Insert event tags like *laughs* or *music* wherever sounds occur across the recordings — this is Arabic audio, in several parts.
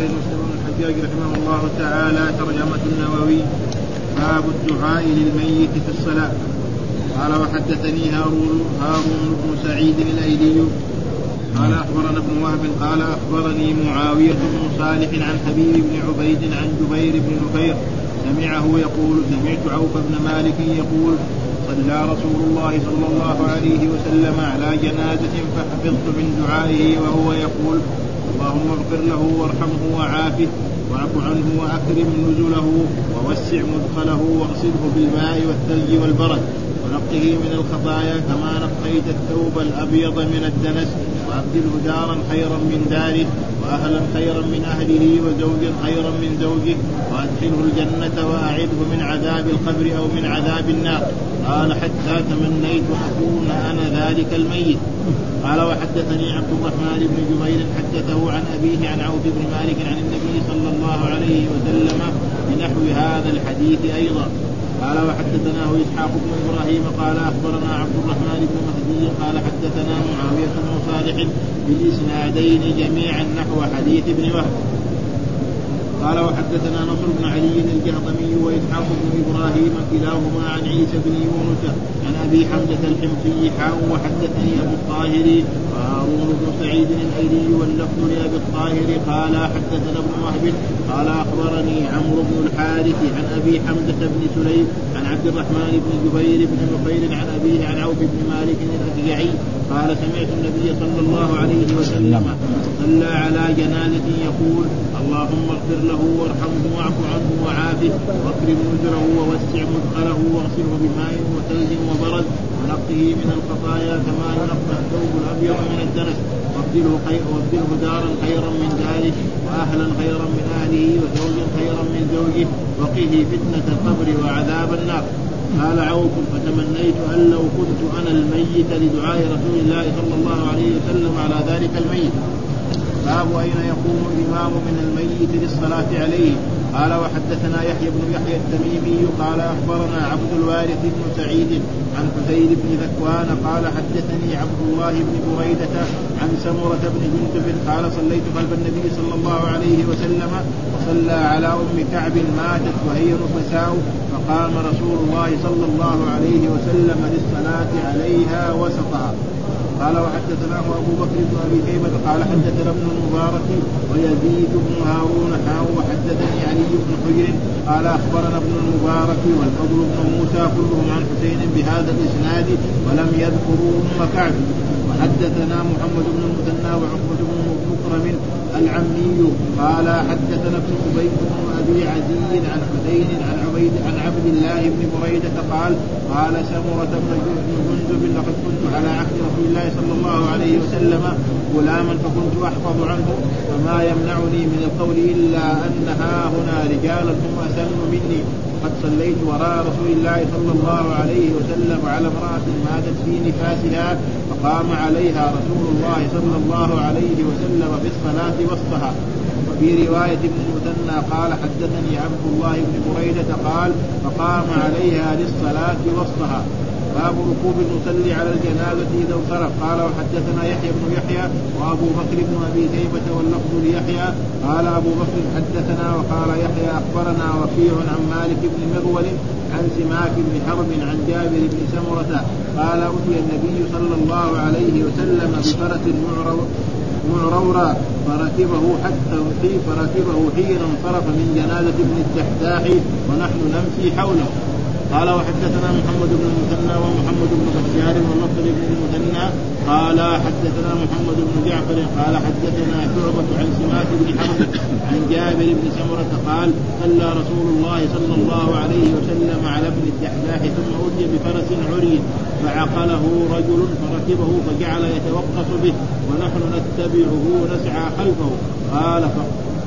بكر مسلم بن الحجاج رحمه الله تعالى ترجمة النووي باب الدعاء للميت في الصلاة. قال وحدثني هارون هارون بن سعيد الايلي قال أخبرنا ابن وهب قال أخبرني معاوية بن صالح عن حبيب بن عبيد عن جبير بن نفير سمعه يقول سمعت عوف بن مالك يقول صلى رسول الله صلى الله عليه وسلم على جنازة فحفظت من دعائه وهو يقول اللهم اغفر له وارحمه وعافه واعف عنه وأكرم نزله ووسع مدخله واغسله بالماء والثلج والبرد. ونقه من الخطايا كما نقيت الثوب الأبيض من الدنس وأبدله دارا خيرا من داره. واهلا خيرا من أهله وزوجا خيرا من زوجه وأدخله الجنة واعذه من عذاب القبر أو من عذاب النار. قال حتى تمنيت أكون أنا ذلك الميت. قال وحدثني عبد الرحمن بن جبير حدثه عن أبيه عن عوف بن مالك عن النبي صلى الله عليه وسلم بنحو هذا الحديث أيضا. قال وحدثناه اسحاق بن إبراهيم قال أخبرنا عبد الرحمن بن مهدي قال حدثنا معاوية بن صالح بالإسنادين جميعا نحو حديث ابن وهب. قال وحدثنا نصر بن علي الجهضمي وإسحاق بن إبراهيم كلاهما عن عيسى بن يونس عن أبي حمزة الحمصي حاء وحدثني أبو الطاهر وهارون بن سعيد الأيلي واللفظ لأبي الطاهر قال حدثنا ابن وهب قال اخبرني عمرو بن الحارث عن أبي حمزة بن سليم عن عبد الرحمن بن جبير بن نفير عن أبيه عن عوف بن مالك الاشجعي قال سمعت النبي صلى الله عليه وسلم صلى على جنازة يقول اللهم اغفر له وارحمه واعف عنه وعافه واكرم نزله ووسع مدخله واغسله بماء وثلج وبرد ونقه من الخطايا كما ينقى الثوب الأبيض من الدنس. وابدله خير وابدله دارا خيرا من داره وأهلا خيرا من أهله وزوجا خيرا من زوجه. وقه فتنة القبر وعذاب النار. قال عوف فتمنيت أن لو كنت أنا الميت لدعاء رسول الله صلى الله عليه وسلم على ذلك الميت. باب أين يقوم الإمام من الميت للصلاة عليه؟ قال وحدثنا يحيى بن يحيى التميمي قال أخبرنا عبد الوارث بن سعيد عن حسين بن ذكوان قال حدثني عبد الله بن بريدة عن سمرة بن جندب قال صليت خلف النبي صلى الله عليه وسلم وصلى على أم كعب ماتت وهي نفساء فقام رسول الله صلى الله عليه وسلم للصلاة عليها وسطها قال وحدثناه أبو بكر بن أبي شيبه قال حدثنا ابن المبارك ويزيد بن هارون حاو وحدثني علي بن حجر قال أخبرنا ابن المبارك والفضل بن موسى كلهم عن حسين بهذا الإسناد ولم يذكروا ام كعب. وحدثنا محمد بن المثنى وعقبة بن مكرم العمي. قال حدثنا ابن أبي بن أبي عزيز عن حسين عن عبيد عن عبد الله بن بريدة قال قال سمرة بن جندب لقد كنت على عهد رسول الله صلى الله عليه وسلم غلاما فكنت أحفظ عنه وما يمنعني من القول إلا أن ها هنا رجالا هم اسن مني. قد صليت وراء رسول الله صلى الله عليه وسلم على امرأة ماتت في نفاسها فقام عليها رسول الله صلى الله عليه وسلم في الصلاة وسطها. وفي رواية ابن المثنى قال حدثني عبد الله بن بريدة قال فقام عليها للصلاة وسطها. باب ركوب المصلي على الجنازة إذا انصرف. قال وحدثنا يحيى بن يحيى وأبو بكر بن أبي شيبة واللفظ ليحيى. قال أبو بكر حدثنا وقال يحيى أخبرنا وكيع عن مالك بن مغول عن سماك بن حرب عن جابر بن سمرة. قال أتي النبي صلى الله عليه وسلم بفرس معرورا فركبه حتى فركبه حين انصرف من جنازة ابن الدحداح ونحن نمشي حوله. قال وحدثنا محمد بن المثنى ومحمد بن بشار والنصر بن المثنى. قال حدثنا محمد بن جعفر قال حدثنا شعبة عن سماك بن حرب عن جابر بن سمرة قال صلى رسول الله صلى الله عليه وسلم على ابن الدحداح ثم أتي بفرس عري فعقله رجل فركبه فجعل يتوقف به ونحن نتبعه نسعى خلفه. قال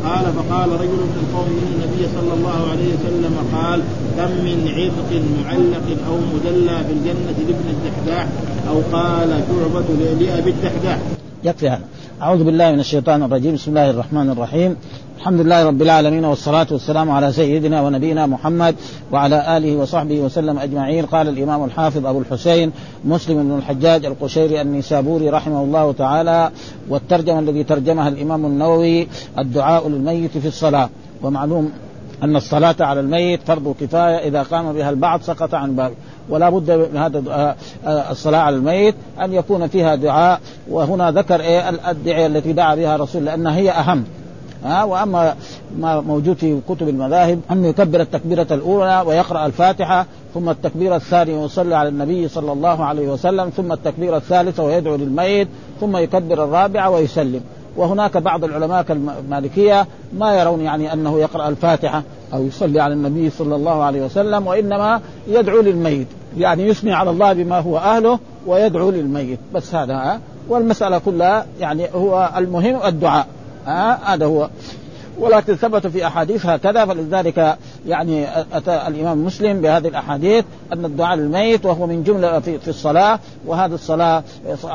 قال فقال رجل من القوم من النبي صلى الله عليه وسلم قال كم من عرق معلق أو مدلى في الجنة لابن الدحداح؟ أو قال شعبة لأبي الدحداح. يكفي هذا. أعوذ بالله من الشيطان الرجيم. بسم الله الرحمن الرحيم. الحمد لله رب العالمين والصلاة والسلام على سيدنا ونبينا محمد وعلى آله وصحبه وسلم أجمعين. قال الإمام الحافظ أبو الحسين مسلم بن الحجاج القشيري النيسابوري رحمه الله تعالى والترجمة الذي ترجمها الإمام النووي الدعاء للميت في الصلاة. ومعلوم أن الصلاة على الميت فرض كفاية إذا قام بها البعض سقط عن باقي ولا بد من هذا الصلاة على الميت أن يكون فيها دعاء. وهنا ذكر إيه الأدعية التي دعا بها الرسول لأنها هي أهم. ها وأما ما موجود في كتب المذاهب انه يكبر التكبيرة الأولى ويقرأ الفاتحة ثم التكبيره الثانية ويصلي على النبي صلى الله عليه وسلم ثم التكبيره الثالثه ويدعو للميت ثم يكبر الرابعه ويسلم. وهناك بعض العلماء كالمالكية ما يرون يعني أنه يقرأ الفاتحة أو يصلي على النبي صلى الله عليه وسلم وإنما يدعو للميت يعني يثني على الله بما هو أهله ويدعو للميت. بس هذا والمسألة كلها يعني هو المهم الدعاء هذا هو. ولكن ثبت في أحاديث هكذا فلذلك يعني أتى الإمام مسلم بهذه الأحاديث أن الدعاء للميت وهو من جملة في, في الصلاة وهذه الصلاة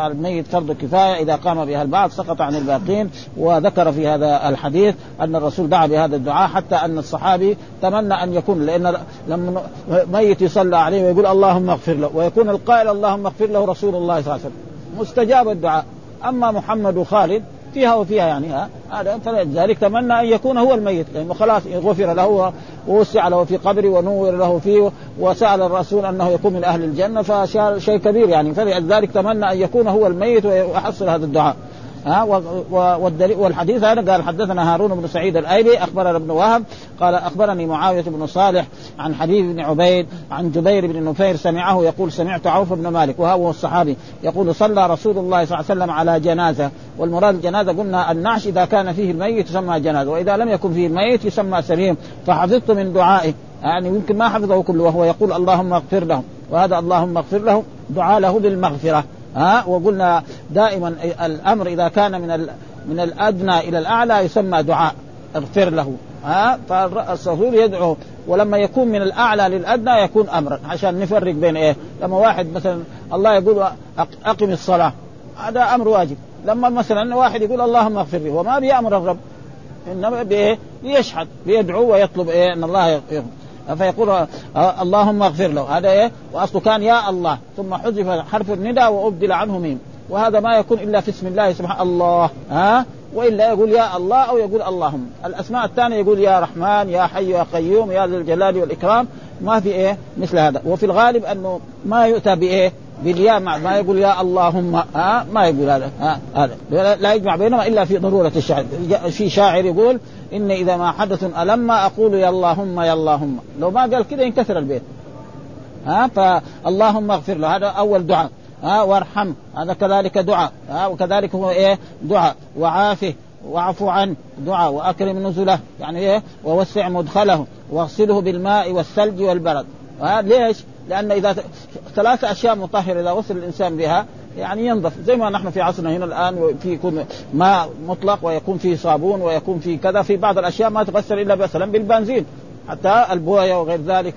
الميت فرض كفاية إذا قام بها البعض سقط عن الباقين وذكر في هذا الحديث أن الرسول دعا بهذا الدعاء حتى أن الصحابي تمنى أن يكون لأن لما ميت يصلى عليه ويقول اللهم اغفر له ويكون القائل اللهم اغفر له رسول الله صلى الله عليه وسلم. مستجاب الدعاء. أما محمد وخالد فيها وفيها يعني هذا فلذلك تمنى أن يكون هو الميت لأنه خلاص غفر له ووسع له في قبره ونور له فيه وسأل الرسول أنه يكون من أهل الجنة فشيء كبير يعني. فلذلك تمنى أن يكون هو الميت ويحصل هذا الدعاء. ها والحديث هذا قال حدثنا هارون بن سعيد الأيلي أخبرنا ابن وهب قال أخبرني معاوية بن صالح عن حبيب بن عبيد عن جبير بن نفير سمعه يقول سمعت عوف بن مالك وهو الصحابي يقول صلى رسول الله صلى الله عليه وسلم على جنازة والمراد الجنازه قلنا النعش إذا كان فيه الميت يسمى جنازة وإذا لم يكن فيه الميت يسمى سليم فحفظت من دعائه يعني يمكن ما حفظه كله وهو يقول اللهم اغفر له وهذا اللهم اغفر له دعاء له بالمغفرة. ها؟ وقلنا دائما الأمر إذا كان من من الأدنى إلى الأعلى يسمى دعاء. اغفر له. ها؟ فالرسول يدعو. ولما يكون من الأعلى للأدنى يكون امرا. عشان نفرق بين إيه؟ لما واحد مثلا الله يقول أقم الصلاة. هذا أمر واجب. لما مثلا واحد يقول اللهم اغفر لي. وما بيأمر الرب. إنما بإيه؟ بيشحد بيدعو ويطلب إيه؟ إن الله يغفر. فيقول آه، اللهم اغفر له. هذا إيه؟ وأصله كان يا الله. ثم حذف حرف النداء وأبدل عنه ميم. وهذا ما يكون إلا في اسم الله سبحانه الله. ها؟ وإلا يقول يا الله أو يقول اللهم. الأسماء الثانية يقول يا رحمن يا حي يا قيوم يا ذا الجلال والإكرام. ما في إيه؟ مثل هذا. وفي الغالب أنه ما يؤتى بإيه؟ بالياء ما يقول يا اللهم ها؟ ما يقول هذا ها؟ هذا. لا يجمع بينهما إلا في ضرورة الشعر في شاعر يقول إني إذا ما حدث ألم أقول يا اللهم يا اللهم. لو ما قال كذا ينكسر البيت. ها؟ فاللهم اغفر له. هذا أول دعاء. ها؟ وارحم. هذا كذلك دعاء. ها؟ وكذلك هو إيه؟ دعاء. وعافه. واعفو عنه دعاء. وأكرم نزله. يعني إيه؟ ووسع مدخله. واغسله بالماء والثلج والبرد. ها؟ ليش؟ لأن إذا ثلاث أشياء مطهرة إذا وصل الإنسان بها يعني ينظف زي ما نحن في عصرنا هنا الآن في يكون ماء مطلق ويكون فيه صابون ويكون فيه كذا في بعض الأشياء ما تغسل إلا مثلا بالبنزين حتى البوية وغير ذلك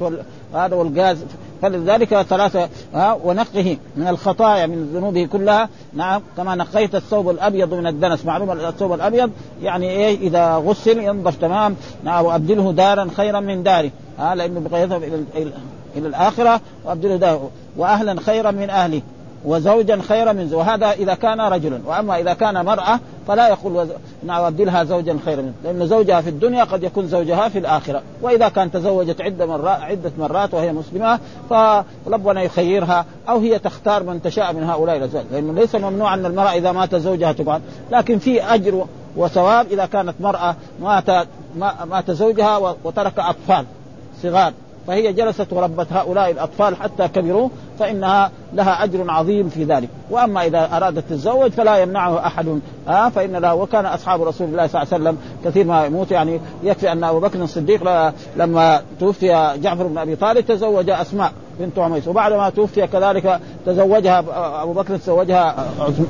هذا والغاز. فلذلك ثلاثة ها ونقه من الخطايا من ذنوبه كلها. نعم كما نقيت الثوب الأبيض من الدنس. معلوم الثوب الأبيض يعني إيه؟ إذا غسل ينظف تمام. نعم وأبدله دارا خيرا من داره. ها لأنه بقى إلى الآخرة وأبدله داره وأهلا خيرا من أهله وزوجا خيرا من زوج وهذا إذا كان رجلا وأما إذا كان مرأة فلا يقول وز... نعم ابدلها زوجا خيرا منه لأن زوجها في الدنيا قد يكون زوجها في الآخرة. وإذا كان تزوجت عدة مرات عدة مرات وهي مسلمة فربنا يخيرها أو هي تختار من تشاء من هؤلاء الأزواج. لأنه ليس ممنوع أن المرأة إذا مات زوجها تقعد. لكن في أجر وثواب إذا كانت مرأة مات مات زوجها وترك أطفال صغار. فهي جلست وربت هؤلاء الأطفال حتى كبروا فإنها لها أجر عظيم في ذلك، وأما إذا ارادت تتزوج فلا يمنعه أحد. آه فإن له وكان أصحاب رسول الله صلى الله عليه وسلم كثير ما يموت. يعني يكفي أن أبو بكر الصديق لما توفي جعفر بن أبي طالب تزوج أسماء بنت عميس. وبعد ما توفي كذلك تزوجها أبو بكر تزوجها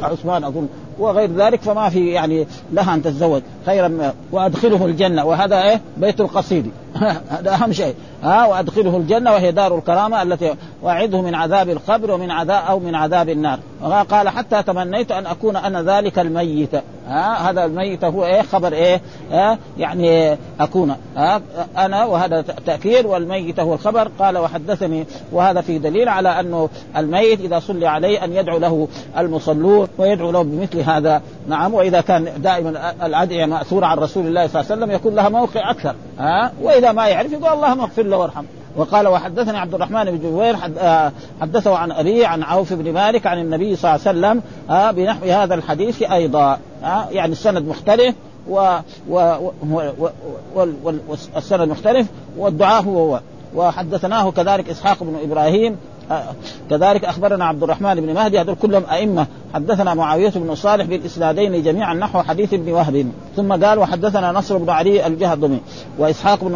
عثمان أظن. وغير ذلك فما في يعني لها أن تتزوج. خيرا وأدخله الجنة. وهذا إيه؟ بيت القصيد. *laughs* هذا أهم شيء. ها وأدخله الجنة وهي دار الكرامة التي واعده من عذاب عذاب القبر ومن عذاب أو من عذاب النار. قال حتى تمنيت أن أكون أنا ذلك الميت. ها هذا الميت هو إيه؟ خبر إيه؟ ها يعني أكون. ها أنا وهذا تأكيد والميت هو الخبر. قال وحدثني وهذا في دليل على أنه الميت إذا صلي عليه أن يدعو له المصلون ويدعو له بمثل هذا. نعم وإذا كان دائما الادعيه ماثوره عن رسول الله صلى الله عليه وسلم يكون لها موقع أكثر. ها وإذا ما يعرف يقول اللهم اغفر له وارحمه. وقال وحدثني عبد الرحمن بن جبير آه، حدثه عن أبي عن عوف بن مالك عن النبي صلى الله عليه وسلم آه، بنحو هذا الحديث أيضا. آه، يعني السند مختلف و, و, و, والسند مختلف والدعاء هو هو. وحدثناه كذلك إسحاق بن إبراهيم كذلك أخبرنا عبد الرحمن بن مهدي هذول كلهم أئمة. حدثنا معاوية بن صالح بالإسنادين جميعا نحو حديث ابن وهب. ثم قال وحدثنا نصر بن علي الجهضمي وإسحاق بن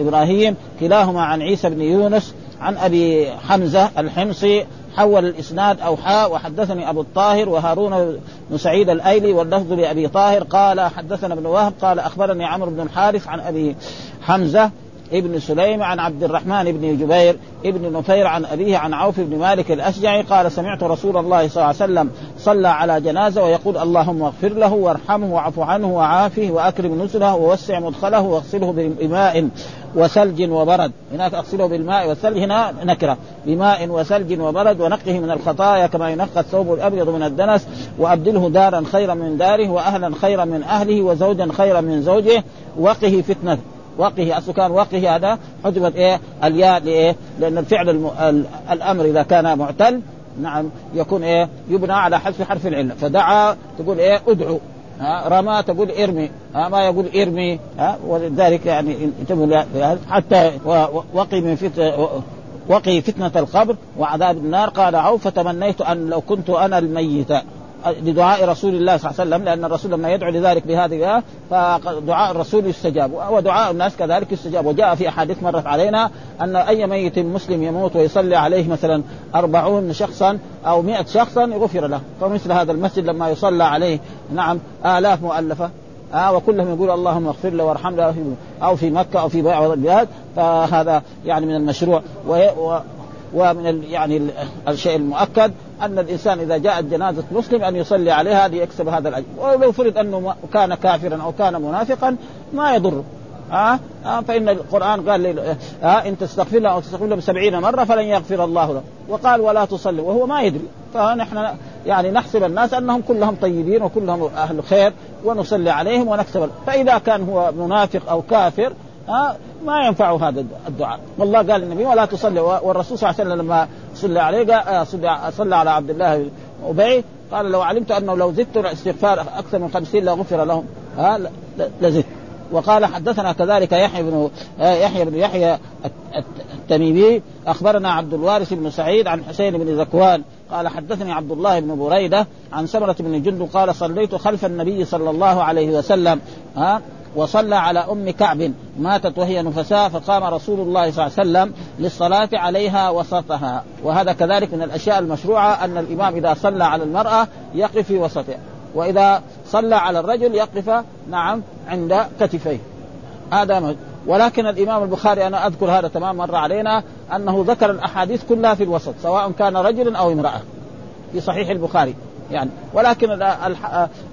إبراهيم كلاهما عن عيسى بن يونس عن أبي حمزة الحمصي حول الإسناد أو حاء وحدثني أبو الطاهر وهارون بن سعيد الأيلي واللفظ لأبي طاهر قال حدثنا ابن وهب قال أخبرني عمرو بن الحارث عن أبي حمزة ابن سليم عن عبد الرحمن بن جبير ابن نفير عن أبيه عن عوف بن مالك الأشجعي قال سمعت رسول الله صلى الله عليه وسلم صلى على جنازة ويقول اللهم اغفر له وارحمه واعف عنه وعافه وأكرم نزله ووسع مدخله واغسله بماء وثلج وبرد. هناك أغسله بالماء والثلج هنا نكرة. بماء وثلج وبرد ونقه من الخطايا كما ينقى الثوب الأبيض من الدنس وأبدله دارا خيرا من داره وأهلا خيرا من أهله وزوجا خيرا من زوجه. وقه فتنة. وقه اصله كان وقه هذا حجبت إيه؟ الياء لإيه؟ لأن الفعل الم... الأمر إذا كان معتل نعم يكون إيه؟ يبنى على حذف حرف العله فدعا تقول إيه؟ ادعو. ها؟ رمى تقول إرمي. ها؟ ما يقول إرمي. ها؟ ولذلك يعني انتبهوا حتى وقي من فت وقي فتنة القبر وعذاب النار. قال عوف فتمنيت أن لو كنت أنا الميت. لدعاء رسول الله صلى الله عليه وسلم لأن الرسول لما يدعو لذلك بهذه فدعاء الرسول يستجاب ودعاء الناس كذلك يستجاب. وجاء في أحاديث مرت علينا أن أي ميت مسلم يموت ويصلي عليه مثلا أربعون شخصا أو مئة شخصا غفر له. فمثل هذا المسجد لما يصلى عليه نعم آلاف مؤلفة آه وكلهم يقول اللهم اغفر له وارحم له أو في مكة أو في بعض البلاد فهذا يعني من المشروع ومن يعني الشيء المؤكد أن الإنسان إذا جاءت جنازة مسلم أن يصلي عليها ليكسب هذا الأجر. ولو فرض أنه كان كافرا أو كان منافقا ما يضر. ها آه؟ آه فإن القرآن قال لي آه إن تستغفر له أو تستغفر له بسبعين مرة فلن يغفر الله له. وقال ولا تصلي. وهو ما يدري. فنحن يعني نحسب الناس أنهم كلهم طيبين وكلهم أهل خير ونصلي عليهم ونكسب. فإذا كان هو منافق أو كافر ها ما ينفع هذا الدعاء. والله قال النبي ولا تصلي. والرسول صلى الله عليه وسلم لما صلى عليه قال صلى, على عبد الله أبي قال لو علمت أنه لو زدت الاستغفار أكثر من خمسين لغفر لهم. ها لزدت وقال حدثنا كذلك يحيى بن يحيى بن يحيى التميمي. أخبرنا عبد الوارث بن سعيد عن حسين بن ذكوان. قال حدثني عبد الله بن بريدة عن سمرة بن جند قال صليت خلف النبي صلى الله عليه وسلم. ها وصلى على أم كعب. ماتت وهي نفساء فقام رسول الله صلى الله عليه وسلم للصلاة عليها وسطها وهذا كذلك من الأشياء المشروعة أن الإمام إذا صلى على المرأة يقف في وسطها وإذا صلى على الرجل يقف نعم عند كتفيه. هذا ولكن الإمام البخاري أنا أذكر هذا تمام مر علينا أنه ذكر الأحاديث كلها في الوسط سواء كان رجل أو امرأة في صحيح البخاري. يعني. ولكن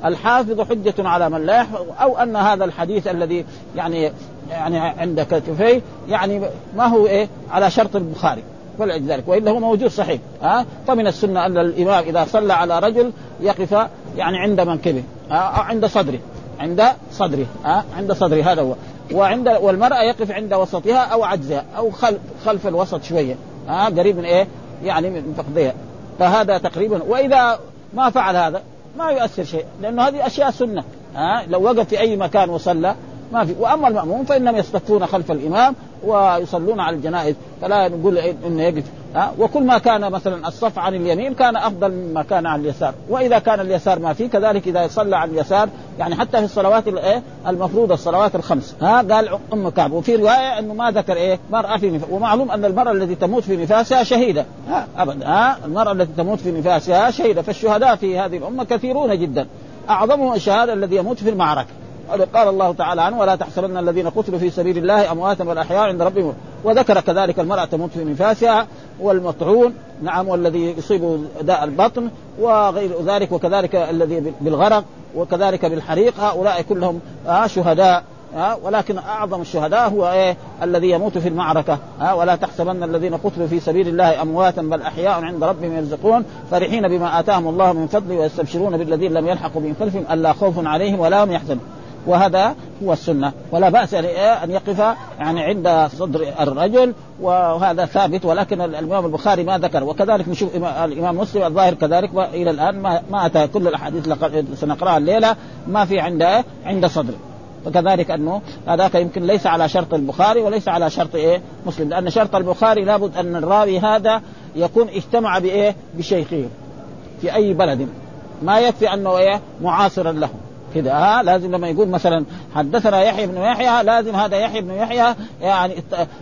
الحافظ حجة على من لا يحفظ أو أن هذا الحديث الذي يعني يعني عند كتفي يعني ما هو إيه؟ على شرط البخاري. ولذلك وإلا هو موجود صحيح. ها؟ فمن السنة أن الإمام إذا صلى على رجل يقف يعني عند منكبه أو عند صدره. عند صدره ها؟ عند صدره هذا هو. وعند والمرأة يقف عند وسطها أو عجزها أو خلف خلف الوسط شوية ها؟ قريب من إيه؟ يعني من فخذها فهذا تقريبا وإذا ما فعل هذا ما يؤثر شيء لأنه هذه أشياء سنة. ها لو وقف في أي مكان وصلى ما في. وأما المأموم فإنهم يصطفون خلف الإمام ويصلون على الجنائز فلا نقول انه يقف ها؟ وكل ما كان مثلا الصف عن اليمين كان أفضل مما كان عن اليسار. وإذا كان اليسار ما فيه كذلك إذا صلى عن اليسار يعني حتى في الصلوات الايه المفروضة الصلوات الخمس ها؟ قال أم كعب. وفي رواية إنه ما ذكر إيه؟ مرأة في نفاس ومعلوم أن المرأة التي تموت في نفاسها شهيدة ها؟ ابدا ها؟ المرأة التي تموت في نفاسها شهيدة. فالشهداء في هذه الأمة كثيرون جدا. أعظمهم الشهادة الذي يموت في المعركة. قال الله تعالى عنه ولا تحسبن الذين قتلوا في سبيل الله أمواتا بل احياء عند ربهم. وذكر كذلك المرأة تموت في نفاسها والمطعون نعم والذي يصيب داء البطن وغير ذلك وكذلك الذي بالغرق وكذلك بالحريق. هؤلاء كلهم آه شهداء ها ولكن أعظم الشهداء هو إيه؟ الذي يموت في المعركة. ها ولا تحسبن الذين قتلوا في سبيل الله أمواتا بل احياء عند ربهم يرزقون. فرحين بما آتاهم الله من فضله ويستبشرون بالذين لم يلحقوا من خلفهم ألا خوف عليهم ولا هم يحزنون. وهذا هو السنة. ولا بأس أن يقف يعني عند صدر الرجل وهذا ثابت. ولكن الإمام البخاري ما ذكر. وكذلك نشوف الإمام مسلم الظاهر كذلك وإلى الآن ما, ما أتى كل الأحاديث سنقرأها الليلة. ما في عند عند صدره فكذلك أنه هذاك يمكن ليس على شرط البخاري وليس على شرط إيه؟ مسلم. لأن شرط البخاري لابد أن الراوي هذا يكون اجتمع بإيه؟ بشيخه. في أي بلد. ما يكفي أنه إيه؟ معاصرا له. كده. ها لازم لما يقول مثلا حدثنا يحيى بن يحيى لازم هذا يحيى بن يحيى يعني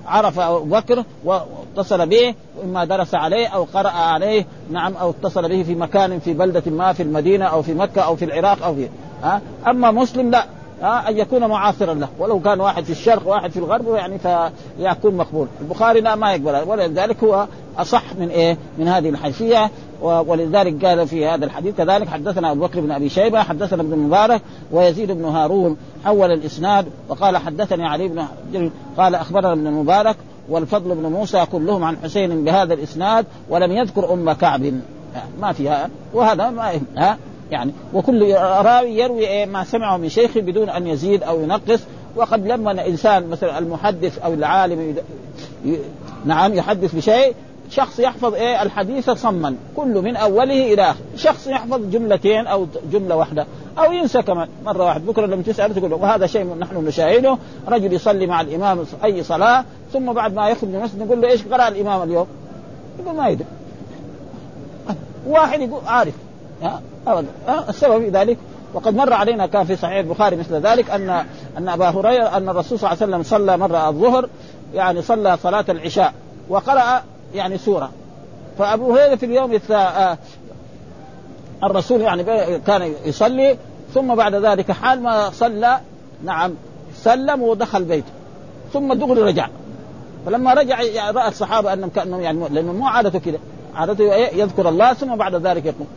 عرف ابو بكر واتصل به إما درس عليه أو قرأ عليه نعم أو اتصل به في مكان في بلدة ما في المدينة أو في مكة أو في العراق أو في ها أما مسلم لا ها أن يكون معاصرا له ولو كان واحد في الشرق وواحد في الغرب يعني فيكون مقبول. البخاري لا ما يقبل. ولذلك هو أصح من إيه؟ من هذه الحيثية. ولذلك قال في هذا الحديث كذلك حدثنا أبو بكر بن أبي شيبة حدثنا ابن المبارك ويزيد بن هارون حول الإسناد وقال حدثني علي بن قال أخبرنا ابن المبارك والفضل بن موسى كلهم عن حسين بهذا الإسناد ولم يذكر أم كعب ما فيها وهذا ما ها يعني وكل راوي يروي إيه ما سمعه من شيخه بدون أن يزيد أو ينقص وقد لما انسان مثلا المحدث أو العالم. نعم يحدث بشيء شخص يحفظ إيه؟ الحديث صما. كل من أوله إلى اخره شخص يحفظ جملتين أو جملة واحدة. أو ينسى كمان. مرة واحد. بكرة لما تسال تقول وهذا شيء نحن نشاهده. رجل يصلي مع الإمام أي صلاة ثم بعد ما يخرج من المسجد نقول له إيش قرأ الإمام اليوم؟ يقول ما يدري. واحد يقول عارف. السبب في ذلك. وقد مر علينا كان في صحيح البخاري مثل ذلك أن أن أبا هريرة أن الرسول صلى الله عليه وسلم صلى مرة الظهر يعني صلى صلاة العشاء وقرأ يعني سورة. فأبو هريرة في اليوم الثاني الرسول يعني كان يصلي ثم بعد ذلك حال ما صلى نعم سلم ودخل بيته. ثم دغري رجع. فلما رجع يعني رأى الصحابة أنهم كأنهم يعني لأنه مو عادته كده. عادته يذكر الله ثم بعد ذلك يقوم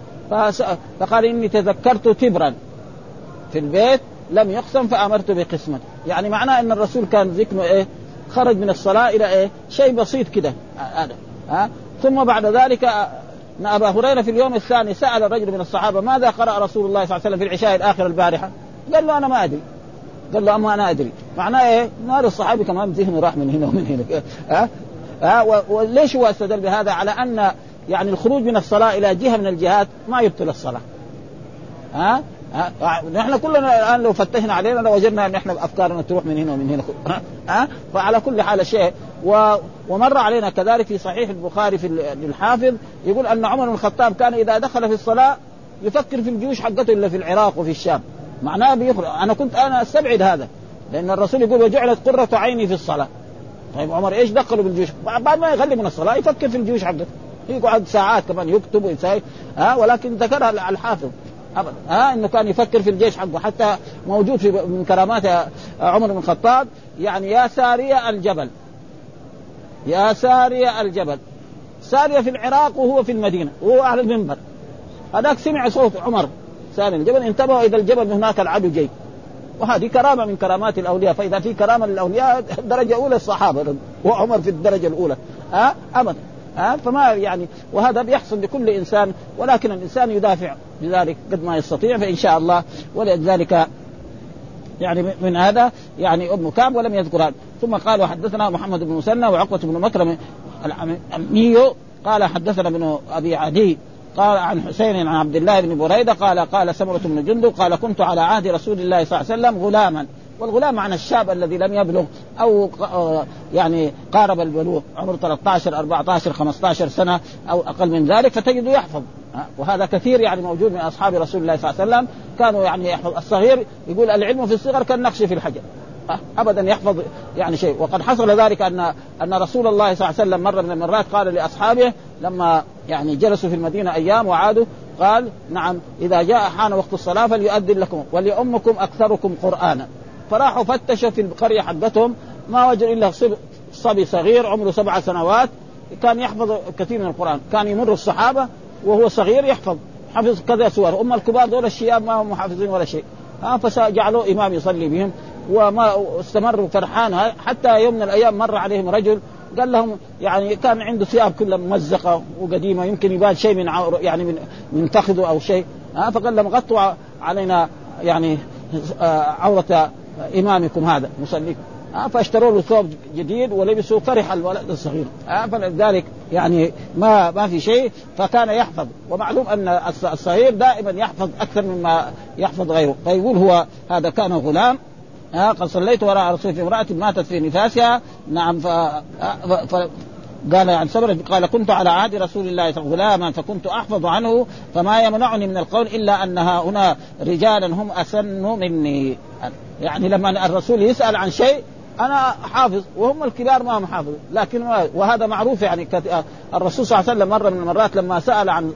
فقال إني تذكرت تبرا. في البيت لم يقسم فأمرت بقسمة. يعني معناه إن الرسول كان ذكره إيه؟ خرج من الصلاة إلى إيه؟ شيء بسيط كده. هذا ها؟ ثم بعد ذلك أبا هريرة في اليوم الثاني سأل الرجل من الصحابة ماذا قرأ رسول الله صلى الله عليه وسلم في العشاء الآخر البارحة؟ قال له أنا ما أدري. قال له أما أنا أدري. معناه إيه؟ نار الصحابي كمان ذهنه راح من هنا ومن هنا. *laughs* ها؟ ها؟ وليش هو استدل بهذا؟ على أن يعني الخروج من الصلاة إلى جهة من الجهات ما يبطل الصلاة. ها؟ ها؟ نحن كلنا الآن لو فتحنا علينا لوجدنا أن إحنا افكارنا تروح من هنا ومن هنا. *laughs* ها؟ فعلى كل حال شيء و... ومر علينا كذلك في صحيح البخاري في الحافظ يقول أن عمر بن الخطاب كان إذا دخل في الصلاة يفكر في الجيوش حقته الا في العراق وفي الشام. معناه بيخرج. أنا كنت أنا أستبعد هذا لأن الرسول يقول وجعلت قرة عيني في الصلاة. طيب عمر إيش دخله بالجيوش؟ بعد ما يغلب من الصلاة يفكر في الجيوش حقته. يقعد ساعات كمان يكتب ويساوي. ها ولكن ذكرها الحافظ. ابدا ها إنه كان يفكر في الجيش حقه. حتى موجود في من كرامات عمر بن الخطاب يعني يا سارية الجبل. يا سارية الجبل. سارية في العراق وهو في المدينة وهو على المنبر. هذاك سمع صوت عمر ساريه الجبل انتبهوا اذا الجبل هناك العدو جاي. وهذه كرامة من كرامات الأولياء فإذا في كرامة للأولياء درجه اولى الصحابة. وعمر في الدرجة الأولى. ها؟ أبدا. ها؟ فما يعني وهذا بيحصل لكل إنسان ولكن الإنسان يدافع بذلك قد ما يستطيع فإن شاء الله ولذلك يعني من هذا يعني ابن كعب ولم يذكر هذا ثم قال وحدثنا محمد بن مسنى وعقبة بن مكرم الأمني قال حدثنا ابن أبي عدي قال عن حسين عن عبد الله بن بريدة قال قال سمرة بن جندب قال كنت على عهد رسول الله صلى الله عليه وسلم غلاما. والغلام معنى الشاب الذي لم يبلغ أو يعني قارب البلوغ عمره 13 14 15 سنة أو أقل من ذلك فتجده يحفظ. وهذا كثير يعني موجود من أصحاب رسول الله صلى الله عليه وسلم. كانوا يعني يحفظ. الصغير يقول العلم في الصغر كالنقش في الحجر. ابدا يحفظ يعني شيء. وقد حصل ذلك أن أن رسول الله صلى الله عليه وسلم مرة من المرات قال لأصحابه لما يعني جلسوا في المدينة أيام وعادوا قال نعم إذا جاء حان وقت الصلاة فليؤذن لكم وليؤمكم أكثركم قرانا. فراحوا فتشوا في القرية حقتهم. ما وجدوا إلا صبي صغير عمره سبع سنوات. كان يحفظ كثير من القرآن. كان يمر الصحابة وهو صغير يحفظ حفظ كذا سور. أما الكبار دول الشياب ما هم حافظين ولا شيء. ها فجعلوه إمام يصلي بهم. وما استمر فرحان حتى يوم من الأيام مر عليهم رجل قال لهم يعني كان عنده ثياب كلها ممزقة وقديمة يمكن يبان شيء من يعني من من فخذه أو شيء. ها فقال لهم غطوا علينا يعني آه، عورة إمامكم هذا مصليكم. آه فاشتروا له ثوب جديد ولبسوا فرح الولد الصغير. آه فلذلك يعني ما ما في شيء فكان يحفظ. ومعلوم أن الصغير دائما يحفظ أكثر مما يحفظ غيره. فيقول هو هذا كان غلام. آه قد صليت وراء رسول في امرأة ماتت في نفاسها. نعم ف... ف... قال عن سبر قال كنت على عهد رسول الله غلاما فكنت أحفظ عنه فما يمنعني من القول إلا أن هنا رجالا هم أسن مني. يعني لما الرسول يسأل عن شيء أنا حافظ وهم الكبار ما هم حافظ. لكن وهذا معروف يعني الرسول صلى الله عليه وسلم مرة من المرات لما سأل عن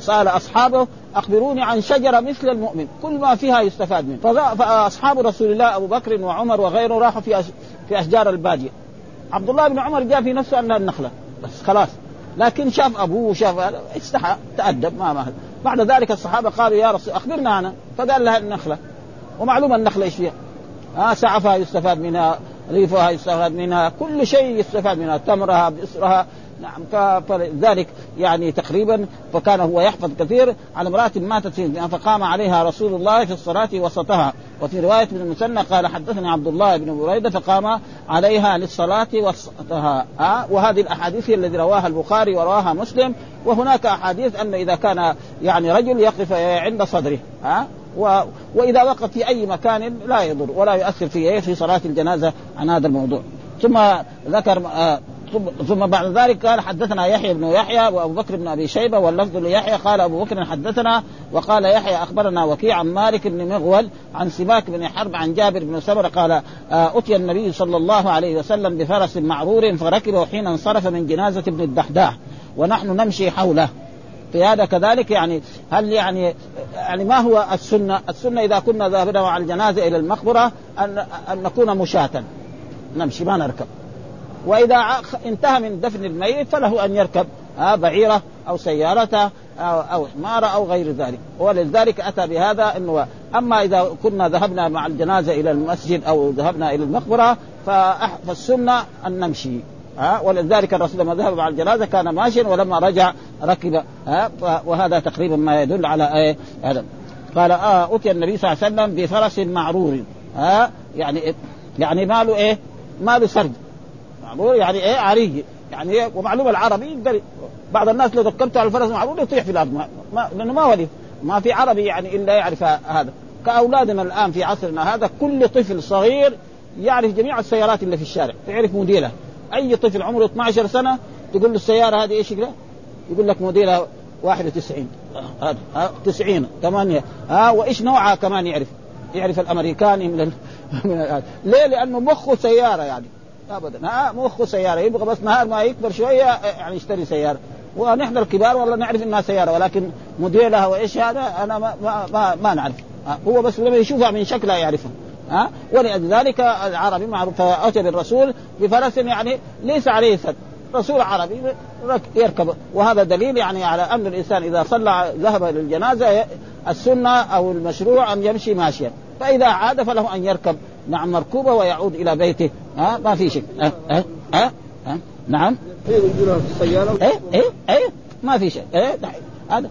سأل أصحابه أخبروني عن شجرة مثل المؤمن كل ما فيها يستفاد منه. فأصحاب رسول الله أبو بكر وعمر وغيره راحوا في في أشجار الباديه عبد الله بن عمر جاء في نفسه انها النخلة بس خلاص. لكن شاف أبوه وشاف استحى تأدب ما ما بعد ذلك الصحابة قالوا يا رسول أخبرنا أنا. فقال لها النخلة. ومعلومه النخلة إيش فيها ها سعفها يستفاد منها ريفها يستفاد منها كل شيء يستفاد منها تمرها بإسرها نعم فلذلك يعني تقريبا فكان هو يحفظ كثير على امرأة ماتت في فقام عليها رسول الله في الصلاة وسطها. وفي رواية ابن المثنى قال حدثني عبد الله بن بريدة فقام عليها للصلاة وسطها. ها وهذه الأحاديث التي رواها البخاري ورواها مسلم. وهناك أحاديث أن إذا كان يعني رجل يقف عند صدره ها و... وإذا وقف في أي مكان لا يضر ولا يؤثر في في صلاة الجنازة. عن هذا الموضوع. ثم ذكر آه ثم بعد ذلك قال حدثنا يحيى بن يحيى وأبو بكر بن أبي شيبة واللفظ ليحيى قال أبو بكر حدثنا وقال يحيى أخبرنا وكيع عن مالك بن مغول عن سماك بن حرب عن جابر بن سمرة قال آه أتي النبي صلى الله عليه وسلم بفرس معرور فركبه حين انصرف من جنازة ابن الدحداح ونحن نمشي حوله. في هذا كذلك يعني هل يعني يعني ما هو السنة؟ السنة إذا كنا ذاهبين مع الجنازة إلى المقبرة أن أن نكون مشاة. نمشي ما نركب. وإذا انتهى من دفن الميت فله أن يركب بعيرة أو سيارته أو أو حماره أو غير ذلك ولذلك أتى بهذا إنه أما إذا كنا ذهبنا مع الجنازة إلى المسجد أو ذهبنا إلى المقبرة فالسنة أن نمشي ها ولذلك الرسول لما ذهب مع الجنازة كان ماشيا ولما رجع ركب ها وهذا تقريبا ما يدل على إيه هذا قال آه اتي النبي صلى الله عليه وسلم بفرس معرور ها يعني يعني ماله إيه؟ ماله سرد معرور يعني إيه عري يعني إيه ومعلوم العربي يقدر بعض الناس لو ذكرته على الفرس معرور يطيح في الأرض. ما لأنه ما ولي ما في عربي يعني إلا يعرف هذا. كأولادنا الآن في عصرنا هذا كل طفل صغير يعرف جميع السيارات اللي في الشارع. يعرف موديلها. أي طفل عمره 12 سنة تقول له السيارة هذه إيش شكلها؟ يقول لك موديلها 91 هذا. 90 8 ها وإيش نوعها كمان يعرف؟ يعرف الأمريكاني من, ال... *laughs* ليه؟ لأنه مخه سيارة يعني. ابدا. ها مخه سيارة يبغى بس نهار ما يكبر شوية يعني يشتري سيارة. ونحن الكبار والله نعرف إنها سيارة ولكن موديلها وإيش هذا أنا ما ما ما, ما نعرف. هو بس لما يشوفها من شكلها يعرفها. ها ولذلك العربي معروف فاتى بالرسول بفرس يعني ليس عليه سد رسول عربي يركب. وهذا دليل يعني على أن الإنسان إذا صلى ذهب للجنازه السنة أو المشروع أن يمشي ماشيا. فإذا عاد فله أن يركب. نعم مركوبة ويعود إلى بيته. ها؟ ما في شيء ها؟ ها؟ ها, ها؟ نعم. السيارة. إيه؟ إيه؟ إيه؟ ما في شيء إيه؟ هذا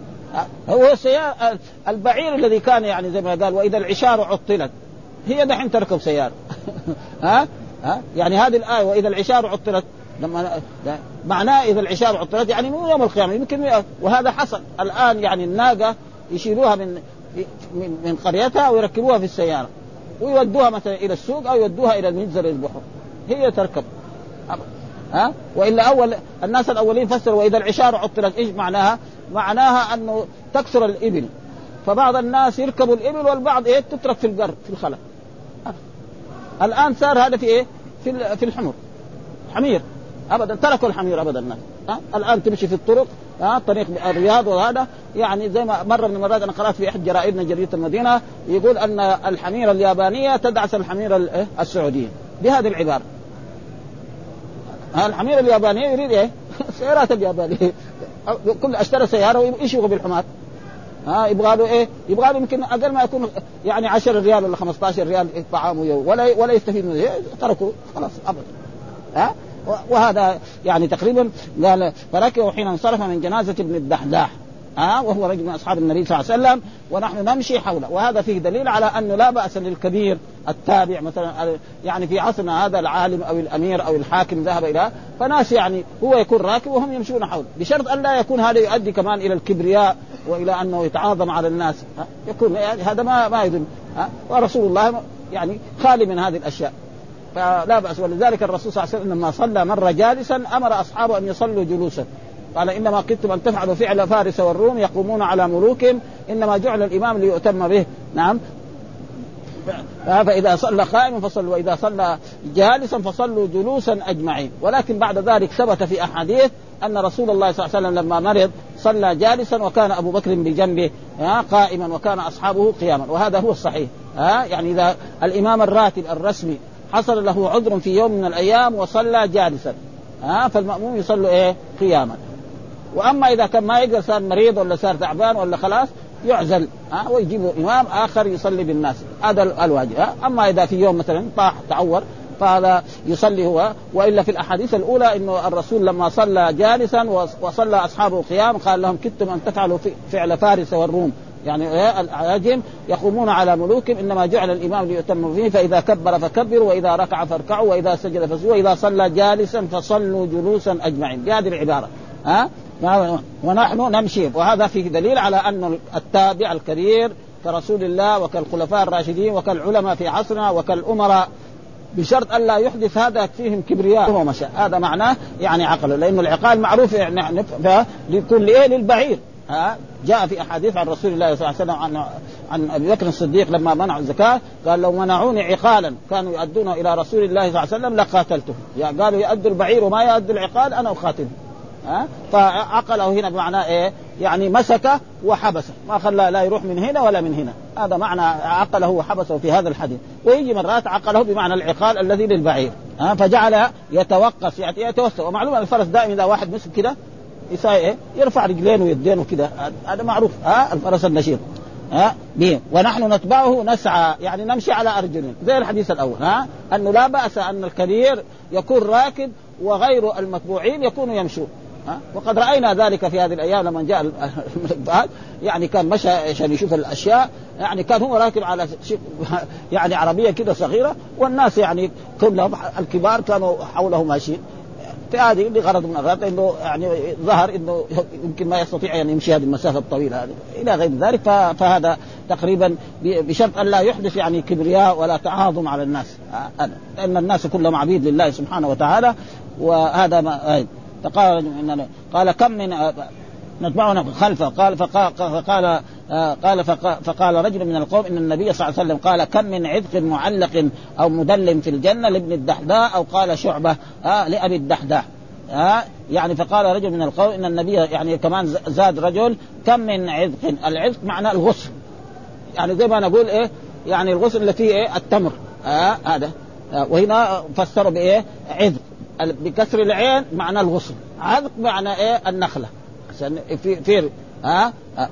هو السيارة البعير الذي كان يعني زي ما قال وإذا العشار عطلت. هي دحين تركب سيارة. *laughs* ها؟ ها؟ يعني هذه الآية وإذا العشار عطلت. لما معناه إذا العشار عطلت يعني مو يوم القيامة يمكن وهذا حصل. الآن يعني الناقة يشيلوها من من, من قريتها ويركبوها في السيارة. ويودوها مثلا إلى السوق أو يودوها إلى المنزل البحر هي تركب. ها؟ وإلا أول الناس الأولين فسروا وإذا العشار عطلت إيش معناها؟ معناها أنه تكسر الإبل. فبعض الناس يركبوا الإبل والبعض إيه؟ تترك في القر في الخلا الآن صار هذا في إيه؟ في في الحمر. حمير. ابدا تركوا الحمير ابدا الناس. ها؟ الآن تمشي في الطرق. ها طريق الرياض وهذا. يعني زي ما مرة من المرات أنا قرأت في أحد جرائدنا جريدة المدينة يقول أن الحميرة اليابانية تدعس الحميرة السعودية. بهذه العبارة. ها الحمير اليابانية يريد إيه؟ *laughs* السيارات اليابانية. كل أشترى سيارة إيش يبغى بالحمار؟ ها يبغى له إيه؟ يبغى له يمكن أقل ما يكون يعني 10 ريال ولا 15 ريال طعامه يوم ولا ولا يستفيد منه. تركوا خلاص أبدا. ها؟ وهذا يعني تقريبا قال فركبوا حين انصرف من جنازة ابن الدحداح. ها وهو رجل من أصحاب النبي صلى الله عليه وسلم ونحن نمشي حوله. وهذا فيه دليل على أنه لا بأس للكبير التابع مثلا يعني في عصرنا هذا العالم أو الأمير أو الحاكم ذهب إلى فناس يعني هو يكون راكب وهم يمشون حوله. بشرط أن لا يكون هذا يؤدي كمان إلى الكبرياء وإلى أنه يتعاظم على الناس. ها يكون يعني هذا ما ما يدل. ورسول الله يعني خالي من هذه الأشياء. فلا بأس. ولذلك الرسول صلى الله عليه وسلم لما صلى مره جالسا أمر أصحابه أن يصلوا جلوسا. قال إنما قلتم أن تفعلوا فعل فارس والروم يقومون على ملوكهم إنما جعل الإمام ليؤتم به. نعم. فإذا صلى قائما فصلوا وإذا صلى جالسا فصلوا جلوسا أجمعين. ولكن بعد ذلك ثبت في أحاديث أن رسول الله صلى الله عليه وسلم لما مرض صلى جالسا وكان أبو بكر بجنبه قائما وكان أصحابه قياما. وهذا هو الصحيح ها يعني إذا الإمام الراتب الرسمي حصل له عذر في يوم من الأيام وصلى جالسا. ها فالمأموم يصلي إيه؟ قياما. وأما إذا كان ما يقدر صار مريض ولا صار تعبان ولا خلاص يعزل ها ويجيبوا إمام آخر يصلي بالناس. هذا الواجب ها. أما إذا في يوم مثلا طاح تعور فهذا يصلي هو. وإلا في الأحاديث الأولى إنه الرسول لما صلى جالسا وصلى أصحابه قيام قال لهم كدتم أن تفعلوا فعل فارس والروم. يعني العجم يقومون على ملوكهم إنما جعل الإمام ليؤتم به فإذا كبر فكبروا وإذا ركع فاركعوا وإذا سجد فسجدوا وإذا صلى جالسا فصلوا جلوسا أجمعين. بهذه العبارة ها؟ ونحن نمشي. وهذا فيه دليل على أن التابع الكبير كرسول الله وكالخلفاء الراشدين وكالعلماء في عصرنا وكالأمراء بشرط الا يحدث هذا فيهم كبرياء. ومشى هذا معناه يعني عقل لأنه العقال معروف يعني لكل إيه للبعير ها؟ جاء في أحاديث عن رسول الله صلى الله عليه وسلم عن عن أبي بكر الصديق لما منعوا الزكاة. قال لو منعوني عقالا كانوا يؤدونه إلى رسول الله صلى الله عليه وسلم لقاتلته. يعني قالوا يؤدوا البعير وما يؤدوا العقال أنا اقاتله ها؟ فعقله هنا بمعنى إيه؟ يعني مسك وحبسه. ما خلى لا يروح من هنا ولا من هنا. هذا معنى عقله وحبسه في هذا الحديث. ويجي مرات عقله بمعنى العقال الذي للبعير. ها؟ فجعل يتوقف يعني يتوسع. ومعلوم الفرس دائما إذا واحد مسك كده يساوي إيه؟ يرفع رجلين ويدين وكذا هذا معروف. ها؟ الفرس النشيط. ها؟ بيه ونحن نتبعه نسعى. يعني نمشي على أرجلنا. زي الحديث الأول. ها؟ انه لا بأس أن الكبير يكون راكب وغير المتبوعين يكونوا يمشون. ها؟ وقد رأينا ذلك في هذه الأيام لما جاء يعني كان مشى عشان يشوف الأشياء. يعني كان هو راكب على *laughs* يعني عربية كده صغيرة. والناس يعني كلهم الكبار كانوا حوله ماشيين في هذه لغرض من الاغراض إنه يعني ظهر إنه يمكن ما يستطيع ان يمشي هذه المسافة الطويلة هذه. إلى غير ذلك فهذا تقريبا بشرط أن لا يحدث يعني كبرياء ولا تعاظم على الناس. لأن الناس كلهم عبيد لله سبحانه وتعالى وهذا ما فقال قال كم من نتبعنا خلفه. قال فقال, فقال قال فقال رجل من القوم إن النبي صلى الله عليه وسلم قال كم من عذق معلق أو مدل في الجنة لابن الدحداء أو قال شعبة آه لأبي الدحداء. آه يعني فقال رجل من القوم إن النبي يعني كمان زاد رجل كم من عذق؟ العذق معناه الغسل. يعني زي ما نقول إيه يعني الغسل اللي فيه إيه التمر. آه هذا. آه وهنا فسروا بإيه عذق. بكسر العين معنى الغصن عذق معنى إيه النخلة. عشان في في ها أه؟ أه؟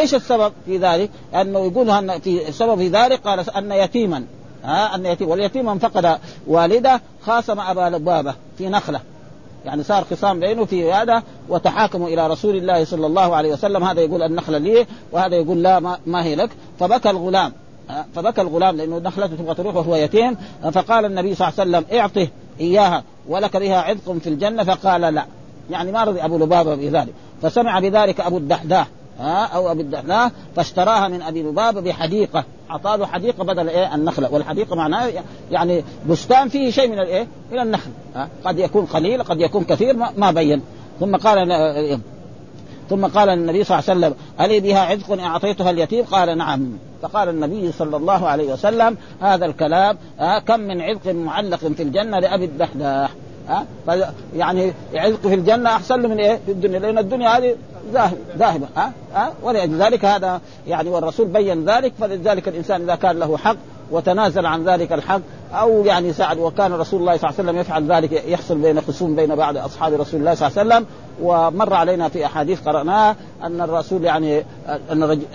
إيش السبب في ذلك؟ أنه يقول أن في السبب في ذلك قال أن يتيما. ها؟ أن يتيم. واليتيم من فقد والده خاصم أبا لبابة في نخلة. يعني صار خصام بينه في هذا وتحاكموا إلى رسول الله صلى الله عليه وسلم. هذا يقول النخلة لي وهذا يقول لا ما, ما هي لك. فبكى الغلام. فبكى الغلام لأنه نخلته تبغى تروح وهو يتيم. فقال النبي صلى الله عليه وسلم اعطه إياها ولك بها عذق في الجنة. فقال لا. يعني ما رضي أبو لبابة بذلك. فسمع بذلك أبو الدحداح. ها أو ابو الدحداح فاشتراها من أبي لبابه بحديقة. أعطاه له حديقة بدل إيه؟ النخلة. والحديقة معناه يعني بستان فيه شيء من الايه من النخل. ها قد يكون قليل قد يكون كثير ما بين. ثم قال ثم قال النبي صلى الله عليه وسلم ألي بها عذق أعطيتها اليتيم؟ قال نعم. فقال النبي صلى الله عليه وسلم هذا الكلام كم من عذق معلق في الجنة لأبي الدحداح. ها أه؟ يعني عذق في الجنة أحسن له من إيه؟ في الدنيا لأن الدنيا هذه ذاهبة ها؟ أه؟ ولذلك هذا يعني والرسول بين ذلك فلذلك الإنسان إذا كان له حق وتنازل عن ذلك الحق أو يعني ساعد وكان رسول الله صلى الله عليه وسلم يفعل ذلك يحصل بين خصوم بين بعض أصحاب رسول الله صلى الله عليه وسلم ومر علينا في أحاديث قرأناها أن الرسول يعني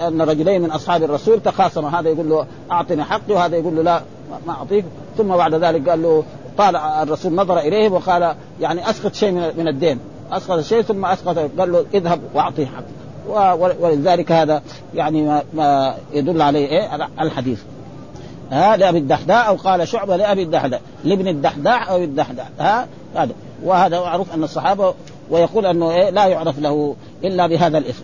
أن رجلين من أصحاب الرسول تخاصما هذا يقول له أعطني حقي وهذا يقول له لا ما أعطيك ثم بعد ذلك قال له قال الرسول نظر إليهم وقال يعني أسقط شيء من الدين. أسقط شيء ثم أسقط. قال له اذهب واعطيه حقه ولذلك هذا يعني ما, ما يدل عليه إيه؟ الحديث. ها لأبي الدحداء أو قال شعبة لأبي الدحداء. لابن الدحداء أو الدحداء. ها؟ هذا. وهذا معروف أن الصحابة ويقول أنه إيه؟ لا يعرف له إلا بهذا الاسم.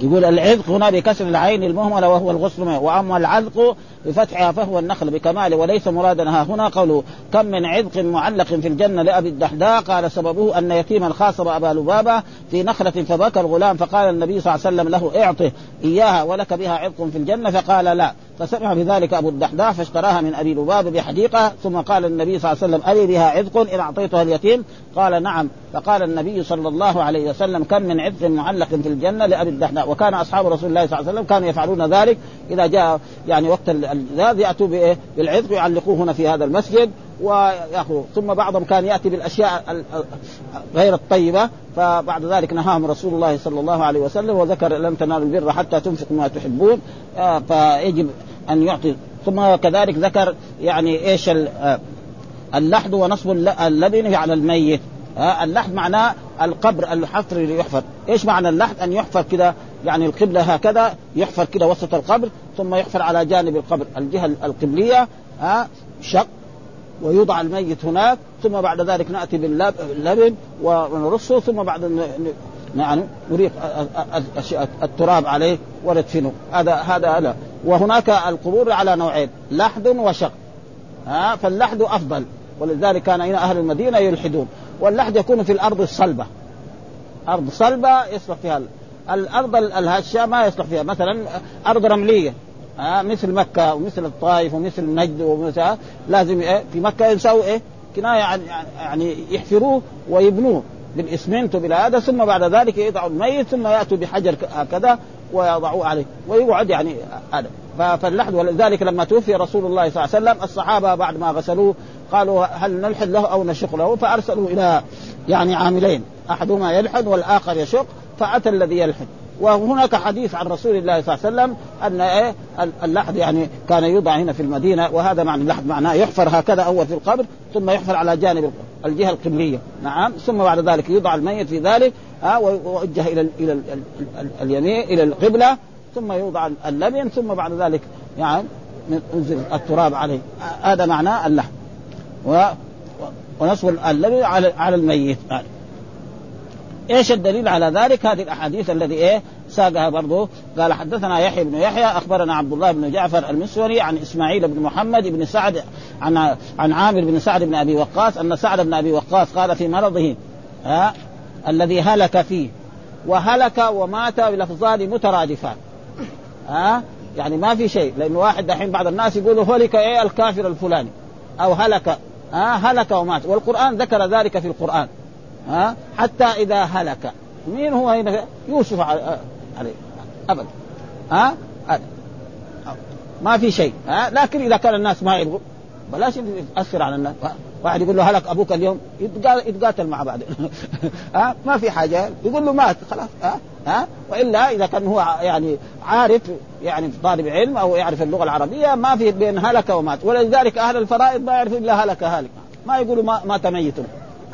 يقول العذق هنا بكسر العين المهملة وهو الغسل وأما العذق بفتحها فهو النخل بكماله وليس مرادنا هنا قوله كم من عذق معلق في الجنة لأبي الدحداء. قال سببه أن يتيما خاصم أبا لبابة في نخلة فبكى الغلام فقال النبي صلى الله عليه وسلم له اعطه إياها ولك بها عذق في الجنة. فقال لا. فسمع بذلك أبو الدحداء فاشتراها من أبي لبابة بحديقة. ثم قال النبي صلى الله عليه وسلم الي بها عذق إن أعطيتها اليتيم. قال نعم. فقال النبي صلى الله عليه وسلم كم من عذق معلق في الجنة لأبي الدحداء. وكان أصحاب رسول الله صلى الله عليه وسلم كانوا يفعلون ذلك إذا جاء يعني وقت الجهاد يأتوا بإيه؟ بالعذق يعلقوه هنا في هذا المسجد وياخذوا ثم بعضهم كان يأتي بالأشياء غير الطيبة فبعد ذلك نهاهم رسول الله صلى الله عليه وسلم وذكر لن تنالوا البر حتى تنفقوا ما تحبون آه، فيجب أن يعطي ثم كذلك ذكر يعني إيش آه، اللحد ونصب اللبن على الميت آه، اللحد معناه القبر الحفر اللي يحفر إيش معنى اللحد أن يحفر كذا يعني القبلة هكذا يحفر كذا وسط القبر ثم يحفر على جانب القبر. الجهة القبلية ها شق ويوضع الميت هناك ثم بعد ذلك نأتي باللبن ونرصه ثم بعد يعني نريق التراب عليه وندفنه. هذا هذا لا. وهناك القبور على نوعين لحد وشق. ها فاللحد أفضل. ولذلك كان هنا أهل المدينة يلحدون. واللحد يكون في الأرض الصلبة. أرض صلبة يصلح فيها الأرض الهشة ما يصلح فيها. مثلا أرض رملية. آه مثل مكة ومثل الطائف ومثل نجد ومثل لازم إيه في مكة يسووا إيه؟ كناية عن يعني يحفروه ويبنوه بالإسمنت وبلا هذا ثم بعد ذلك يضعوا الميت ثم يأتوا بحجر هكذا ويضعوه عليه. ويقعد يعني هذا. فاللحد ولذلك لما توفي رسول الله صلى الله عليه وسلم الصحابة بعد ما غسلوه قالوا هل نلحد له أو نشق له؟ فأرسلوا إلى يعني عاملين. أحدهما يلحد والآخر يشق فأتى الذي يلحد. وهناك حديث عن رسول الله صلى الله عليه وسلم أن إيه؟ اللحد يعني كان يوضع هنا في المدينة وهذا معنى اللحد معناه يحفر هكذا أول في القبر ثم يحفر على جانب الجهة القبلية. نعم ثم بعد ذلك يوضع الميت في ذلك ها ويوجه إلى إلى اليمين إلى القبلة ثم يوضع اللبن ثم بعد ذلك يعني ينزل التراب عليه. هذا معناه اللحد. ونصب اللبن على على الميت. إيش الدليل على ذلك؟ هذه الأحاديث الذي إيه؟ ساقها برضه قال حدثنا يحيى بن يحيى أخبرنا عبد الله بن جعفر المسوري عن إسماعيل بن محمد بن سعد عن عن عامر بن سعد بن أبي وقاص أن سعد بن أبي وقاص قال في مرضه ها الذي هلك فيه. وهلك ومات بلفظان مترادفان. ها يعني ما في شيء. لأنه واحد دحين بعض الناس يقولوا هلك إيه؟ الكافر الفلاني. أو هلك. ها هلك ومات. والقرآن ذكر ذلك في القرآن. ها حتى إذا هلك. مين هو هنا؟ يوسف عليه أبدا. ها ما في شيء. ها لكن إذا كان الناس ما يبغوا بلاش ياثر على الناس. واحد يقول له هلك أبوك اليوم يتقاتل مع بعض. *laughs* ها؟ ما في حاجة. يقول له مات خلاص. ها؟ ها؟ وإلا إذا كان هو يعني عارف يعني طالب علم أو يعرف اللغة العربية ما في بين هلك ومات. ولذلك أهل الفرائض ما يعرفوا إلا هلك هالك. ما يقولوا ما مات ميت.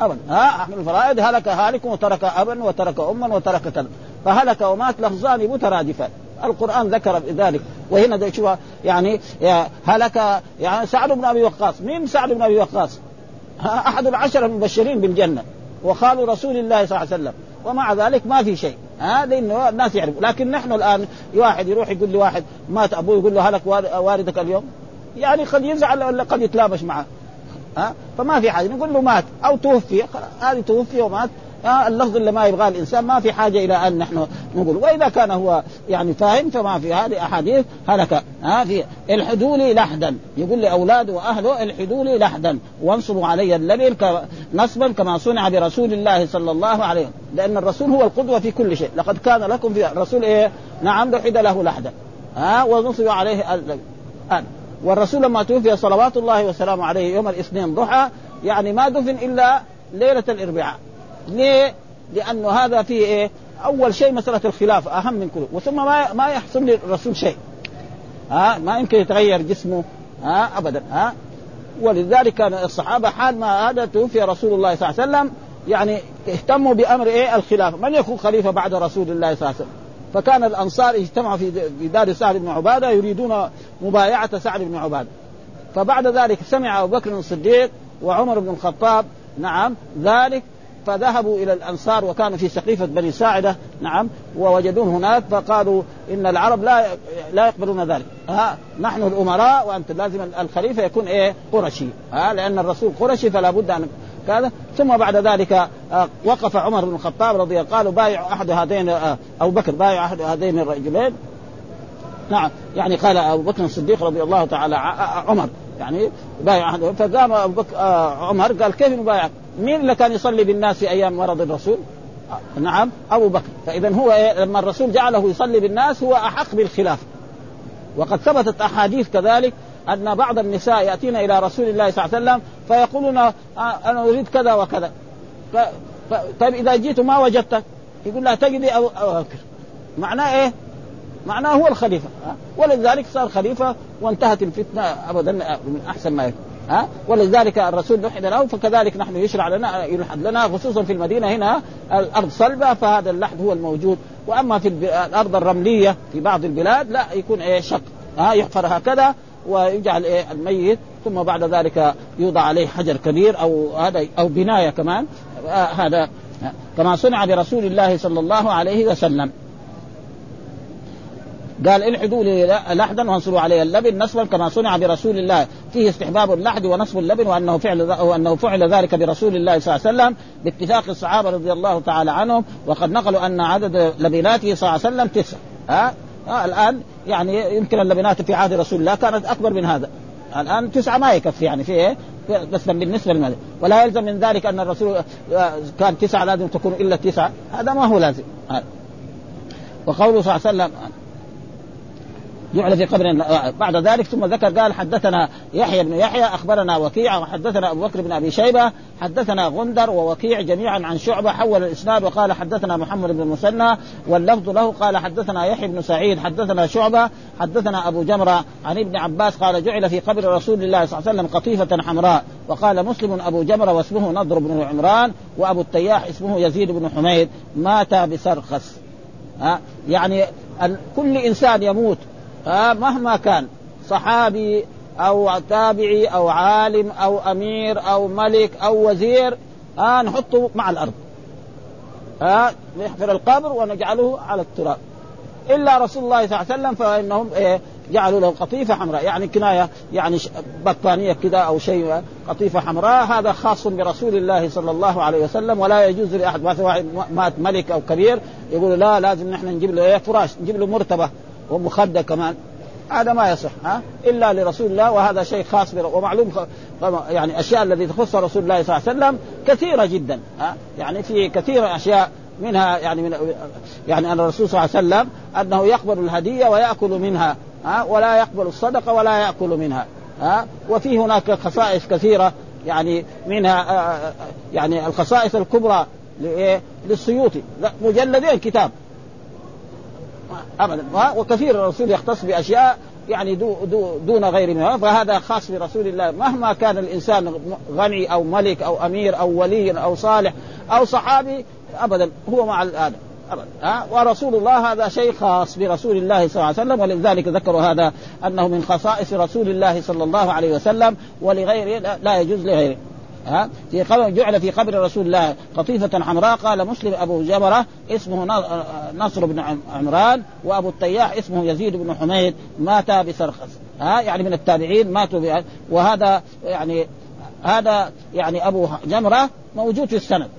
ابدا. ها؟ أهل الفرائض هلك هالك وترك ابا وترك اما وترك كذا فهلك ومات لفظان مترادفان. القرآن ذكر ذلك وهنا شو يعني هلك يعني سعد بن أبي وقاص. مين سعد بن أبي وقاص؟ أحد العشرة المبشرين بالجنة. وخالوا رسول الله صلى الله عليه وسلم. ومع ذلك ما في شيء. ها لأنه الناس يعرفوا. لكن نحن الآن واحد يروح يقول لواحد مات أبوه يقول له هلك والدك اليوم؟ يعني قد يزعل ولا قد يتلامش معه. ها؟ فما في حاجة. نقول له مات أو توفي. هذه توفي ومات. آه اللفظ اللي ما يبغاه الإنسان ما في حاجة إلى أن نحن نقول. وإذا كان هو يعني فاهم فما في هذه أحاديث هلك. ها في الحدوا لي لحدا. يقول لأولاده وأهله الحدوا لي لحدا. وانصبوا علي اللبن نصبا كما صنع برسول الله صلى الله عليه وسلم. لأن الرسول هو القدوة في كل شيء. لقد كان لكم في الرسول إيه؟ نعم لحد له لحدا. ها ونصب عليه اللبن والرسول لما توفي صلوات الله وسلامه عليه يوم الاثنين ضحى يعني ما دفن إلا ليلة الإربعاء. ليه؟ لأنه هذا فيه إيه؟ أول شيء مسألة الخلافه أهم من كله وثم ما ما يحصل للرسول شيء ها ما يمكن يتغير جسمه ها ابدا ها ولذلك كان الصحابة حال ما هذا توفي رسول الله صلى الله عليه وسلم يعني اهتموا بأمر إيه الخلافه، من يكون خليفة بعد رسول الله صلى الله عليه وسلم؟ فكان الأنصار اجتمعوا في دار سعد بن عبادة يريدون مبايعة سعد بن عبادة. فبعد ذلك سمع أبو بكر الصديق وعمر بن الخطاب نعم ذلك فذهبوا إلى الأنصار وكانوا في سقيفه بني ساعدة نعم ووجدون هناك فقالوا إن العرب لا لا يقبلون ذلك. ها نحن الأمراء وانت لازم الخليفة يكون إيه؟ قرشي. ها لأن الرسول قرشي فلا بد أن كذا. ثم بعد ذلك آه، وقف عمر بن الخطاب رضي الله قالوا بايع أحد هذين آه، أبو بكر بايع أحد هذين الرجلين. نعم يعني قال أبو بكر الصديق رضي الله تعالى عمر. يعني بايع احد فقام أبو بكر آه، عمر قال كيف نبايعك؟ مين اللي كان يصلي بالناس في أيام مرض الرسول؟ نعم أبو بكر فاذا هو إيه لما الرسول جعله يصلي بالناس هو أحق بالخلافه وقد ثبتت أحاديث كذلك أن بعض النساء يأتين إلى رسول الله صلى الله عليه وسلم فيقولون آه، أنا أريد كذا وكذا ف... ف... طيب إذا جئت ما وجدتك يقول لها تجدي. أو بكر معناه إيه؟ معناه هو الخليفة ولذلك صار خليفة وانتهت الفتنة ابدا من أحسن ما يكون ها؟ ولذلك الرسول لحد له فكذلك نحن يشرع لنا يلحد لنا خصوصا في المدينة هنا الأرض صلبة فهذا اللحد هو الموجود. وأما في الأرض الرملية في بعض البلاد لا يكون إيه شق ها؟ يحفر هكذا ويجعل إيه الميت ثم بعد ذلك يوضع عليه حجر كبير أو هذا أو بناية كمان آه هذا كما صنع برسول الله صلى الله عليه وسلم. قال الحدوا لي لحدا وانصروا علي اللبن نصبا كما صنع برسول الله. فيه استحباب اللحد ونصب اللبن وأنه فعل وأنه فعل ذلك برسول الله صلى الله عليه وسلم باتفاق الصحابة رضي الله تعالى عنهم. وقد نقلوا أن عدد لبناته صلى الله عليه وسلم تسع. ها؟ آه الآن يعني يمكن اللبنات في عهد رسول الله كانت أكبر من هذا. الآن تسعة ما يكفي يعني في إيه؟ بس بالنسبة للمال ولا يلزم من ذلك أن الرسول آه، كان تسعة لازم تكون إلا تسعة. هذا ما هو لازم. وقوله صلى الله عليه وسلم جعل في قبر بعد ذلك ثم ذكر قال حدثنا يحيى بن يحيى أخبرنا وكيع وحدثنا أبو بكر بن أبي شيبة حدثنا غندر ووكيع جميعا عن شعبة حول الإسناد وقال حدثنا محمد بن المثنى واللفظ له قال حدثنا يحيى بن سعيد حدثنا شعبة حدثنا أبو جمرة عن ابن عباس قال جعل في قبر رسول الله صلى الله عليه وسلم قطيفة حمراء وقال مسلم أبو جمرة واسمه نضر بن عمران وأبو التياح اسمه يزيد بن حميد مات بسرخس. ها؟ يعني كل إنسان يموت آه مهما كان صحابي أو تابعي أو عالم أو أمير أو ملك أو وزير آه نحطه مع الأرض. آه نحفر القبر ونجعله على التراب. إلا رسول الله صلى الله عليه وسلم فإنهم إيه جعلوا له قطيفة حمراء يعني كناية يعني بطانية كذا أو شيء قطيفة حمراء. هذا خاص برسول الله صلى الله عليه وسلم ولا يجوز لأحد واحد مات ملك أو كبير يقول لا لازم نحن نجيب له إيه فراش نجيب له مرتبة. ومخدة كمان. هذا ما يصح ها؟ إلا لرسول الله وهذا شيء خاص بر... ومعلوم خ... يعني أشياء التي تخص رسول الله صلى الله عليه وسلم كثيرة جدا ها؟ يعني في كثير أشياء منها يعني من يعني أن الرسول صلى الله عليه وسلم أنه يقبل الهدية ويأكل منها ها؟ ولا يقبل الصدقة ولا يأكل منها ها؟ وفي هناك خصائص كثيرة يعني منها يعني الخصائص الكبرى للسيوطي مجلدين كتاب. ابدا. وكثير الرسول يختص بأشياء يعني دو دو دون غير منها فهذا خاص برسول الله. مهما كان الإنسان غني أو ملك أو أمير أو ولي أو صالح أو صحابي ابدا هو مع ابدا. ها؟ ورسول الله هذا شيء خاص برسول الله صلى الله عليه وسلم. ولذلك ذكروا هذا أنه من خصائص رسول الله صلى الله عليه وسلم. ولغيره لا يجوز لغيره. ها؟ في قبر جعل في قبر رسول الله قطيفة حمراء. قال مسلم أبو جبرة اسمه نصر بن عمران وأبو التياح اسمه يزيد بن حميد. مات بسرخس. ها؟ يعني من التابعين ماتوا وهذا يعني هذا يعني أبو جمرة موجود في السند.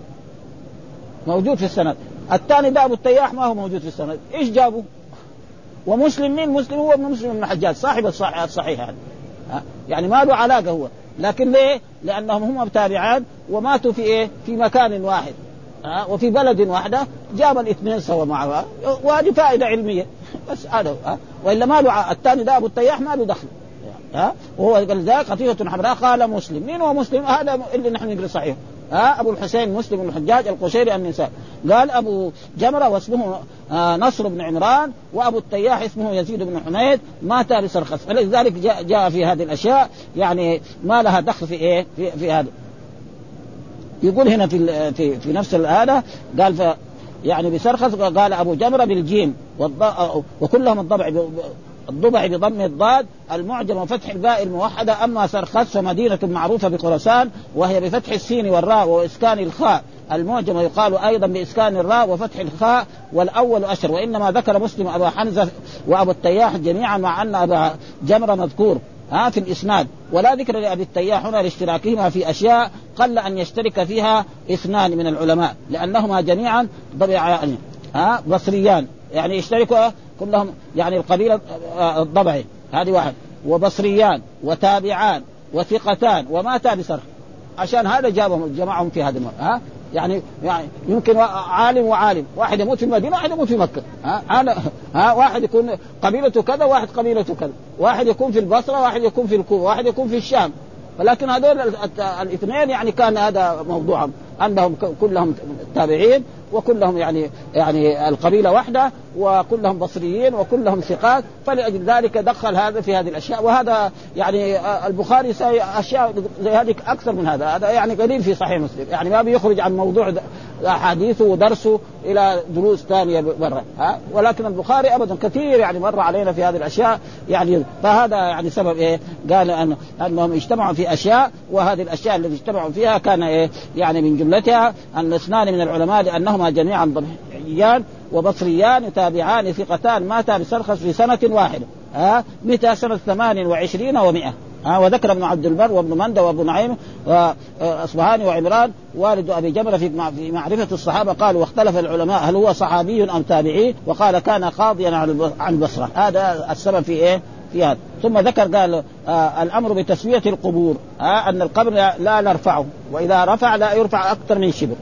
موجود في السند. الثاني ده أبو التياح ما هو موجود في السند. إيش جابوا ومسلم مين؟ مسلم هو ابن مسلم بن حجاج صاحب الصحيح هذا. يعني ما له علاقة هو. لكن ليه؟ لأنهم هم تابعان وماتوا في إيه؟ في مكان واحد. ها؟ وفي بلد واحدة جاب الاثنين سوا مع وهذه فائدة علمية. *laughs* بس هذا ها؟ وإلا ما له الثاني ده أبو التياح ما له دخل. ها؟ وهو ذلك قطيفه حمراء قال مسلم. مين هو مسلم؟ هذا اللي نحن نقرا صحيح. ها ابو الحسين مسلم بن الحجاج القشيري النساء قال ابو جمرة واسمه آه نصر بن عمران وابو التياح اسمه يزيد بن حميد مات بسرخس فلذلك جاء, جاء في هذه الأشياء يعني ما لها دخل في إيه؟ في, في هذا. يقول هنا في في, في نفس هذا قال ف يعني بسرخس قال أبو جمرة بالجيم وكلهم الضبع الضبع بضم الضاد المعجم وفتح الباء الموحدة أما سرخس فمدينة معروفة بخراسان وهي بفتح السين والراء وإسكان الخاء. المعجم يقال أيضا بإسكان الراء وفتح الخاء والأول أشهر وإنما ذكر مسلم أبا حمزة وأبو التياح جميعا مع أن أبا جمرة مذكور. ها في الإسناد. ولا ذكر لأبي التياح هنا لاشتراكهما في أشياء قل أن يشترك فيها اثنان من العلماء لأنهما جميعا ضبعان ها بصريان. يعني يشتركوا كلهم يعني القبيله الضبعي هذه واحد. وبصريان وتابعان وثقتان وماتا بسرح عشان هذا جابهم جمعهم في هذا ها؟ يعني يعني يمكن عالم وعالم. واحد يموت في المدينة واحد يموت في مكة ها, ها؟ واحد يكون قبيلته كذا واحد قبيلته كذا. واحد يكون في البصرة واحد يكون في الكوفة واحد يكون في الشام. ولكن هذول الاثنين يعني كان هذا موضوعهم. أنهم كلهم تابعين وكلهم يعني يعني القبيلة واحدة وكلهم بصريين وكلهم ثقات فلأجل ذلك دخل هذا في هذه الأشياء. وهذا يعني البخاري أشياء زي هذه أكثر من هذا. هذا يعني قليل في صحيح مسلم. يعني ما بيخرج عن موضوع أحاديثه ودرسه إلى دروس ثانية برا. ها؟ ولكن البخاري ابدا كثير يعني مر علينا في هذه الأشياء. يعني فهذا يعني سبب إيه؟ قال أن أنهم اجتمعوا في أشياء وهذه الأشياء التي اجتمعوا فيها كان إيه؟ يعني من جملتها أن اثنان من العلماء لانهما جميعا ضبعيان وبصريان يتابعان ثقتان ماتا بسرخس في سنة واحدة ها؟ متى؟ سنة ثمان وعشرين ومئة ها؟ وذكر ابن عبد البر وابن مندى وابن نعيم واصبهاني وعمران والد أبي جبل في معرفة الصحابة قال واختلف العلماء هل هو صحابي أم تابعي وقال كان قاضيا عن البصرة. هذا السبب في إيه؟ في هذا. ثم ذكر قال آه الأمر بتسوية القبور آه أن القبر لا نرفعه وإذا رفع لا يرفع أكثر من شبر.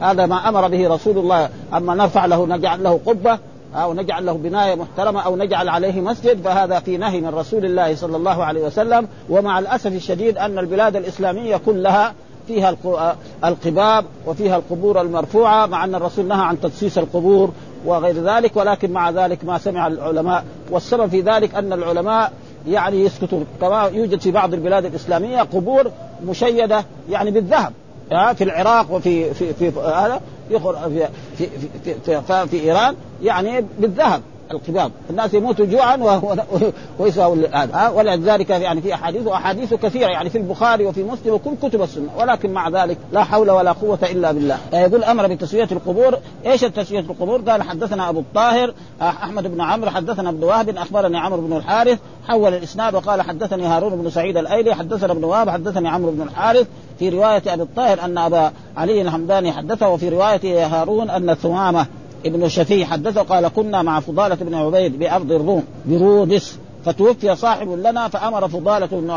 هذا ما أمر به رسول الله. أما نرفع له نجعل له قبة أو نجعل له بناية محترمة أو نجعل عليه مسجد فهذا في نهي من رسول الله صلى الله عليه وسلم. ومع الأسف الشديد أن البلاد الإسلامية كلها فيها القباب وفيها القبور المرفوعة مع أن الرسول نهى عن تدسيس القبور وغير ذلك ولكن مع ذلك ما سمع العلماء. والسبب في ذلك أن العلماء يعني يسكتون. كما يوجد في بعض البلاد الإسلامية قبور مشيدة يعني بالذهب. في العراق وفي في في هذا في في في, في, في, في, في إيران يعني بالذهب. القباب الناس يموتوا جوعا ويسووا هذا ولذلك يعني في احاديث وأحاديث كثيرة يعني في البخاري وفي مسلم وكل كتب السنة. ولكن مع ذلك لا حول ولا قوة إلا بالله. يقول أمر بتسوية القبور. إيش تسوية القبور؟ قال حدثنا أبو الطاهر أحمد بن عمرو حدثنا ابن وهب أخبرني عمرو بن الحارث حول الإسناد وقال حدثني هارون بن سعيد الأيلي حدثنا ابن وهب حدثني عمرو بن الحارث. في رواية أبي الطاهر أن أبا علي الحمداني حدثه وفي رواية هارون أن ثمامه ابن شفي حدثه قال كنا مع فضالة بن عبيد بأرض الروم برودس فتوفي صاحب لنا فأمر فضالة بن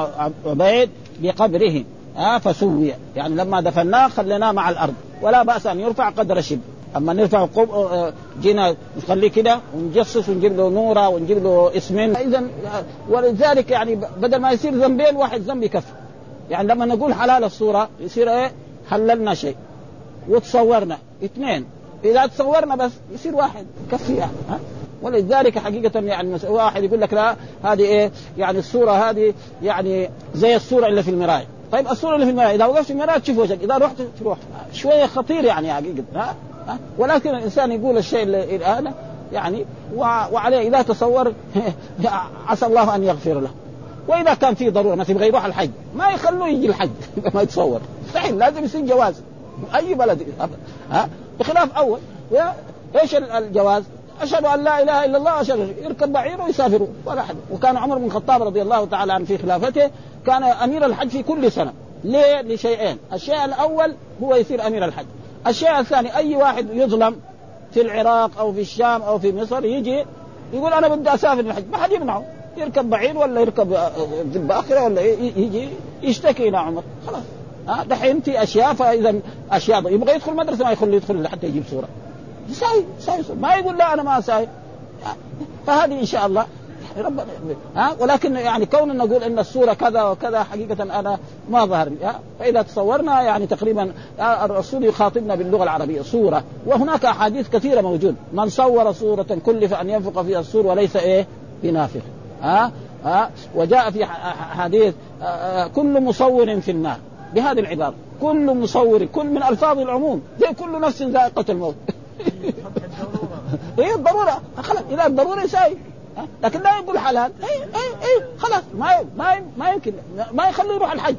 عبيد بقبره. آه فسوي. يعني لما دفناه خليناه مع الأرض. ولا بأس أن يرفع قدر شبر أما نرفع قب... آه، جينا نخليه كده ونجسس ونجيب له نورة ونجيب له اسمين. اذا ولذلك يعني بدل ما يصير ذنبين واحد ذنب يكفي. يعني لما نقول حلال الصورة يصير إيه؟ حللنا شيء. وتصورنا. اثنين. إذا تصورنا بس يصير واحد كفي يعني ها؟ ولذلك حقيقة يعني واحد يقول لك لا هذه إيه؟ يعني الصورة هذه يعني زي الصورة اللي في المراية. طيب الصورة اللي في المراية إذا وقفت في المراية تشوف وجهك إذا رحت تروح. شوية خطير يعني حقيقة ها؟ ها؟ ولكن الإنسان يقول الشيء اللي هذا يعني وعليه إذا تصور *laughs* عسى الله أن يغفر له. وإذا كان في ضرورة مثلا يبغى يروح الحج ما يخلوه يجي الحج *laughs* ما يتصور. مستحيل لازم يصير جواز. أي بلد ها؟ بخلاف أول. إيش الجواز؟ أشهد أن لا إله إلا الله أشهد يركب بعير ويسافر. ولا حد وكان عمر بن الخطاب رضي الله تعالى عنه في خلافته كان أمير الحج في كل سنة. ليه؟ لشيئين، الشيء الأول هو يصير أمير الحج، الشيء الثاني أي واحد يظلم في العراق أو في الشام أو في مصر يجي يقول أنا بدي أسافر الحج، ما حد يمنعه، يركب بعير ولا يركب باخره ولا يجي يشتكي إلى عمر، خلاص. ها دحين في أشياء فإذا أشياء يبغى يدخل مدرسة ما يخلي يدخل حتى يجيب صورة. ساي ساي ما يقول لا أنا ما ساي. فهذه إن شاء الله. ربنا ها ولكن يعني كون نقول إن الصورة كذا وكذا حقيقة أنا ما ظهر ها فإذا تصورنا يعني تقريبا الرسول يخاطبنا باللغة العربية صورة. وهناك أحاديث كثيرة موجود. من صور صورة كلف أن ينفق فيها الصور وليس إيه؟ بنافخ ها ها وجاء في حديث كل مصور في النار. بهذه العبارة. كل مصور كل من ألفاظ العموم. زي كل نفس ذائقة الموت. *laughs* هي الضروره خلاص إذا الضروره يساوي. لكن لا يقول حلال. اي اي اي خلاص. ما ما ما يمكن. ما يخليه يروح الحج.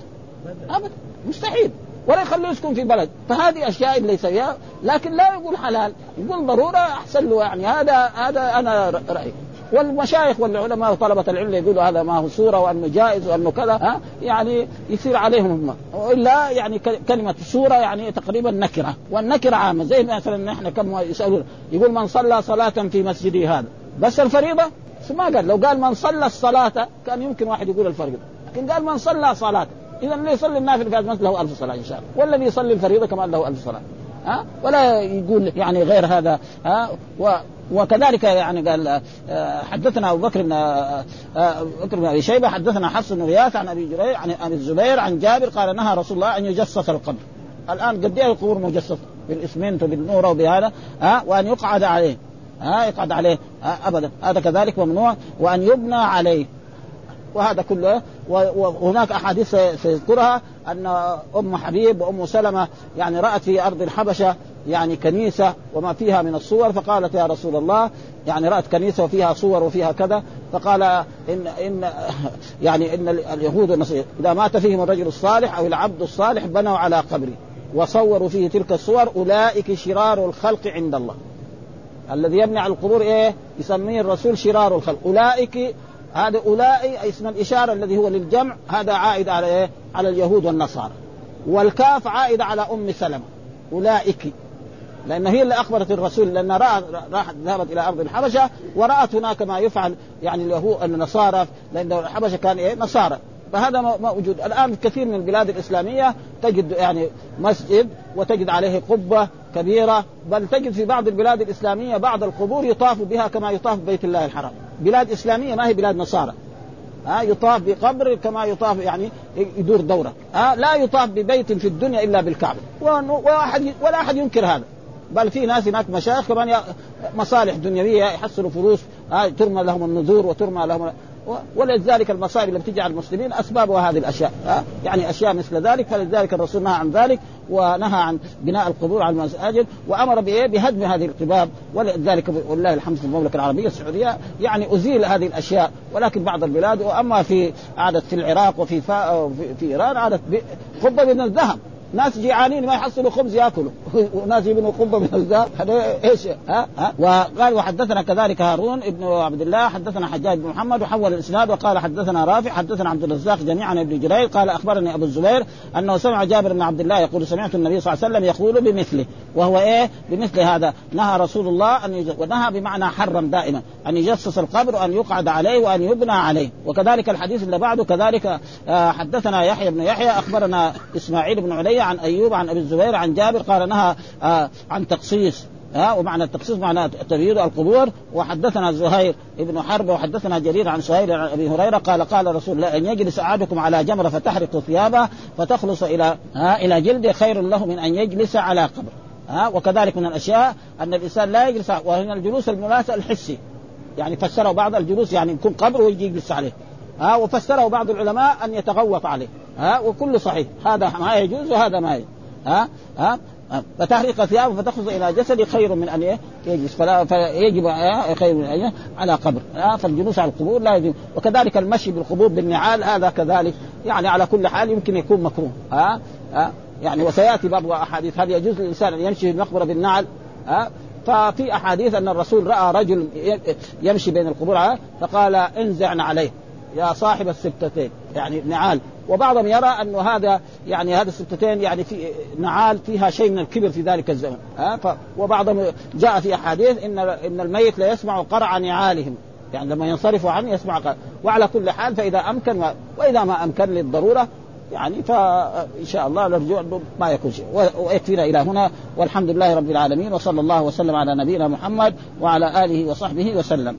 ابدا. مستحيل. ولا يخليه يسكن في بلد. فهذه أشياء اللي يسويها لكن لا يقول حلال. يقول ضرورة. أحسن له يعني. هذا هذا أنا رأيي. والمشايخ والعلماء وطلبة العلم يقولوا هذا ما هو صورة وأنه جائز وأنه كذا ها؟ يعني يصير عليهم هم. وإلا يعني كلمة صورة يعني تقريبا نكرة والنكرة عامة. زي مثلا نحن كم يسألون يقول من صلى صلاة في مسجدي هذا. بس الفريضة؟ ما قال. لو قال من صلى الصلاة كان يمكن واحد يقول الفريضة. لكن قال من صلى صلاة. إذا اللي يصلي النافل قال له ألف صلاة إن شاء الله. والذي يصلي الفريضة كمان له ألف صلاة. ها؟ ولا يقول يعني غير هذا ها؟ و وكذلك يعني قال حدثنا أبو بكر بن بكر بن أبي شيبة حدثنا حفص بن غياث عن أبي جرير عن ابي الزبير عن جابر قال نهى رسول الله أن يجسس القبر. الآن قد إيه القبور مجسسة؟ بالإسمنت وبالنور وبهذا ها وأن يقعد عليه ها يقعد عليه ابدا. هذا كذلك ممنوع وأن يبنى عليه. وهذا كله وهناك أحاديث سيذكرها أن أم حبيب وأم سلمة يعني رأت في أرض الحبشة يعني كنيسة وما فيها من الصور فقالت يا رسول الله يعني رأت كنيسة وفيها صور وفيها كذا فقال ان ان *laughs* يعني إن اليهود والنصارى إذا مات فيهم الرجل الصالح أو العبد الصالح بنوا على قبره وصوروا فيه تلك الصور أولئك شرار الخلق عند الله. الذي على القبور إيه؟ يسميه الرسول شرار الخلق. أولئك هذا اولئك اسم الإشارة الذي هو للجمع هذا عائد على إيه؟ على اليهود والنصارى. والكاف عائد على أم سلمة. أولئك. لأن هي اللي أخبرت الرسول لأن رأت راحت ذهبت إلى أرض الحبشة ورأت هناك ما يفعل يعني اليهود النصارى لأن الحبشة كان إيه؟ نصارى. فهذا موجود الآن كثير من البلاد الإسلامية تجد يعني مسجد وتجد عليه قبة كبيرة بل تجد في بعض البلاد الإسلامية بعض القبور يطاف بها كما يطاف ببيت الله الحرام. بلاد إسلامية ما هي بلاد نصارى. ها يطاف بقبر كما يطاف يعني يدور دوره. ها لا يطاف ببيت في الدنيا إلا بالكعبة. وأحد ولا أحد ينكر هذا. بل في ناس هناك مشايخ كمان مصالح دنيوية يحصلوا فلوس. ترمى لهم النذور وترمى لهم ولذلك المصائب اللي بتجي على المسلمين اسبابها هذه الأشياء ها؟ يعني أشياء مثل ذلك فلذلك الرسول نهى عن ذلك ونهى عن بناء القبور على المساجد وأمر بإيه؟ بهدم هذه القباب ولذلك ولله الحمد في المملكة العربية السعودية يعني أزيل هذه الأشياء ولكن بعض البلاد وأما في عادت في العراق وفي في, في إيران عادت قبه من الذهب ناس جيعانين ما يحصلوا خبز ياكلوا. *laughs* وناس يبنوا قبة من الذهب هذا إيش؟ ها؟ ها؟ وقال وحدثنا كذلك هارون ابن عبد الله حدثنا حجاج بن محمد وحول الإسناد وقال حدثنا رافع حدثنا عبد الرزاق جميعا ابن جرير قال أخبرني أبو الزبير أنه سمع جابر بن عبد الله يقول سمعت النبي صلى الله عليه وسلم يقول بمثله وهو إيه؟ بمثل هذا. نهى رسول الله أن يجسس ونهى بمعنى حرم دائما أن يجسس القبر وان يقعد عليه وأن يبنى عليه. وكذلك الحديث اللي بعده كذلك حدثنا يحيى بن يحيى أخبرنا إسماعيل بن علي عن أيوب عن أبي الزبير عن جابر قال نهى آه عن تقصيص ها ومعنى التقصيص معنى تبييض القبور. وحدثنا زهير ابن حرب وحدثنا جرير عن سهيل عن أبي هريرة قال قال رسول الله إن يجلس أحدكم على جمرة فتحرق ثيابه فتخلص إلى ها إلى جلده خير له من أن يجلس على قبر. ها وكذلك من الأشياء أن الإنسان لا يجلس وهنا الجلوس المناسب الحسي. يعني فسره بعض الجلوس يعني يكون قبر ويجي يجلس عليه. ها وفسره بعض العلماء أن يتغوط عليه ها وكل صحيح. هذا ما يجوز وهذا ما يجوز ها ها فتحرق ثيابه فتخرج إلى جسدي خير من أن يجلس. فلا فيجب خير من أن على قبر فالجلوس على القبور لا يجب وكذلك المشي بالقبور بالنعال هذا كذلك يعني على كل حال يمكن يكون مكروه ها ها يعني وسيأتي برضو أحاديث. هل يجوز للإنسان أن يمشي المقبره بالنعل؟ ها ففي أحاديث أن الرسول رأى رجل يمشي بين القبور فقال انزعن عليه. يا صاحب السبتتين يعني نعال. وبعضهم يرى أن هذا يعني هذا السبتتين يعني في نعال فيها شيء من الكبر في ذلك الزمن. ها ف وبعضهم جاء في أحاديث إن إن الميت لا يسمع قرع نعالهم. يعني لما ينصرفوا عنه يسمع قرع. وعلى كل حال فإذا أمكن وإذا ما أمكن للضرورة يعني فان شاء الله انه ما يكون شيء. ويكفينا إلى هنا. والحمد لله رب العالمين وصلى الله وسلم على نبينا محمد وعلى آله وصحبه وسلم.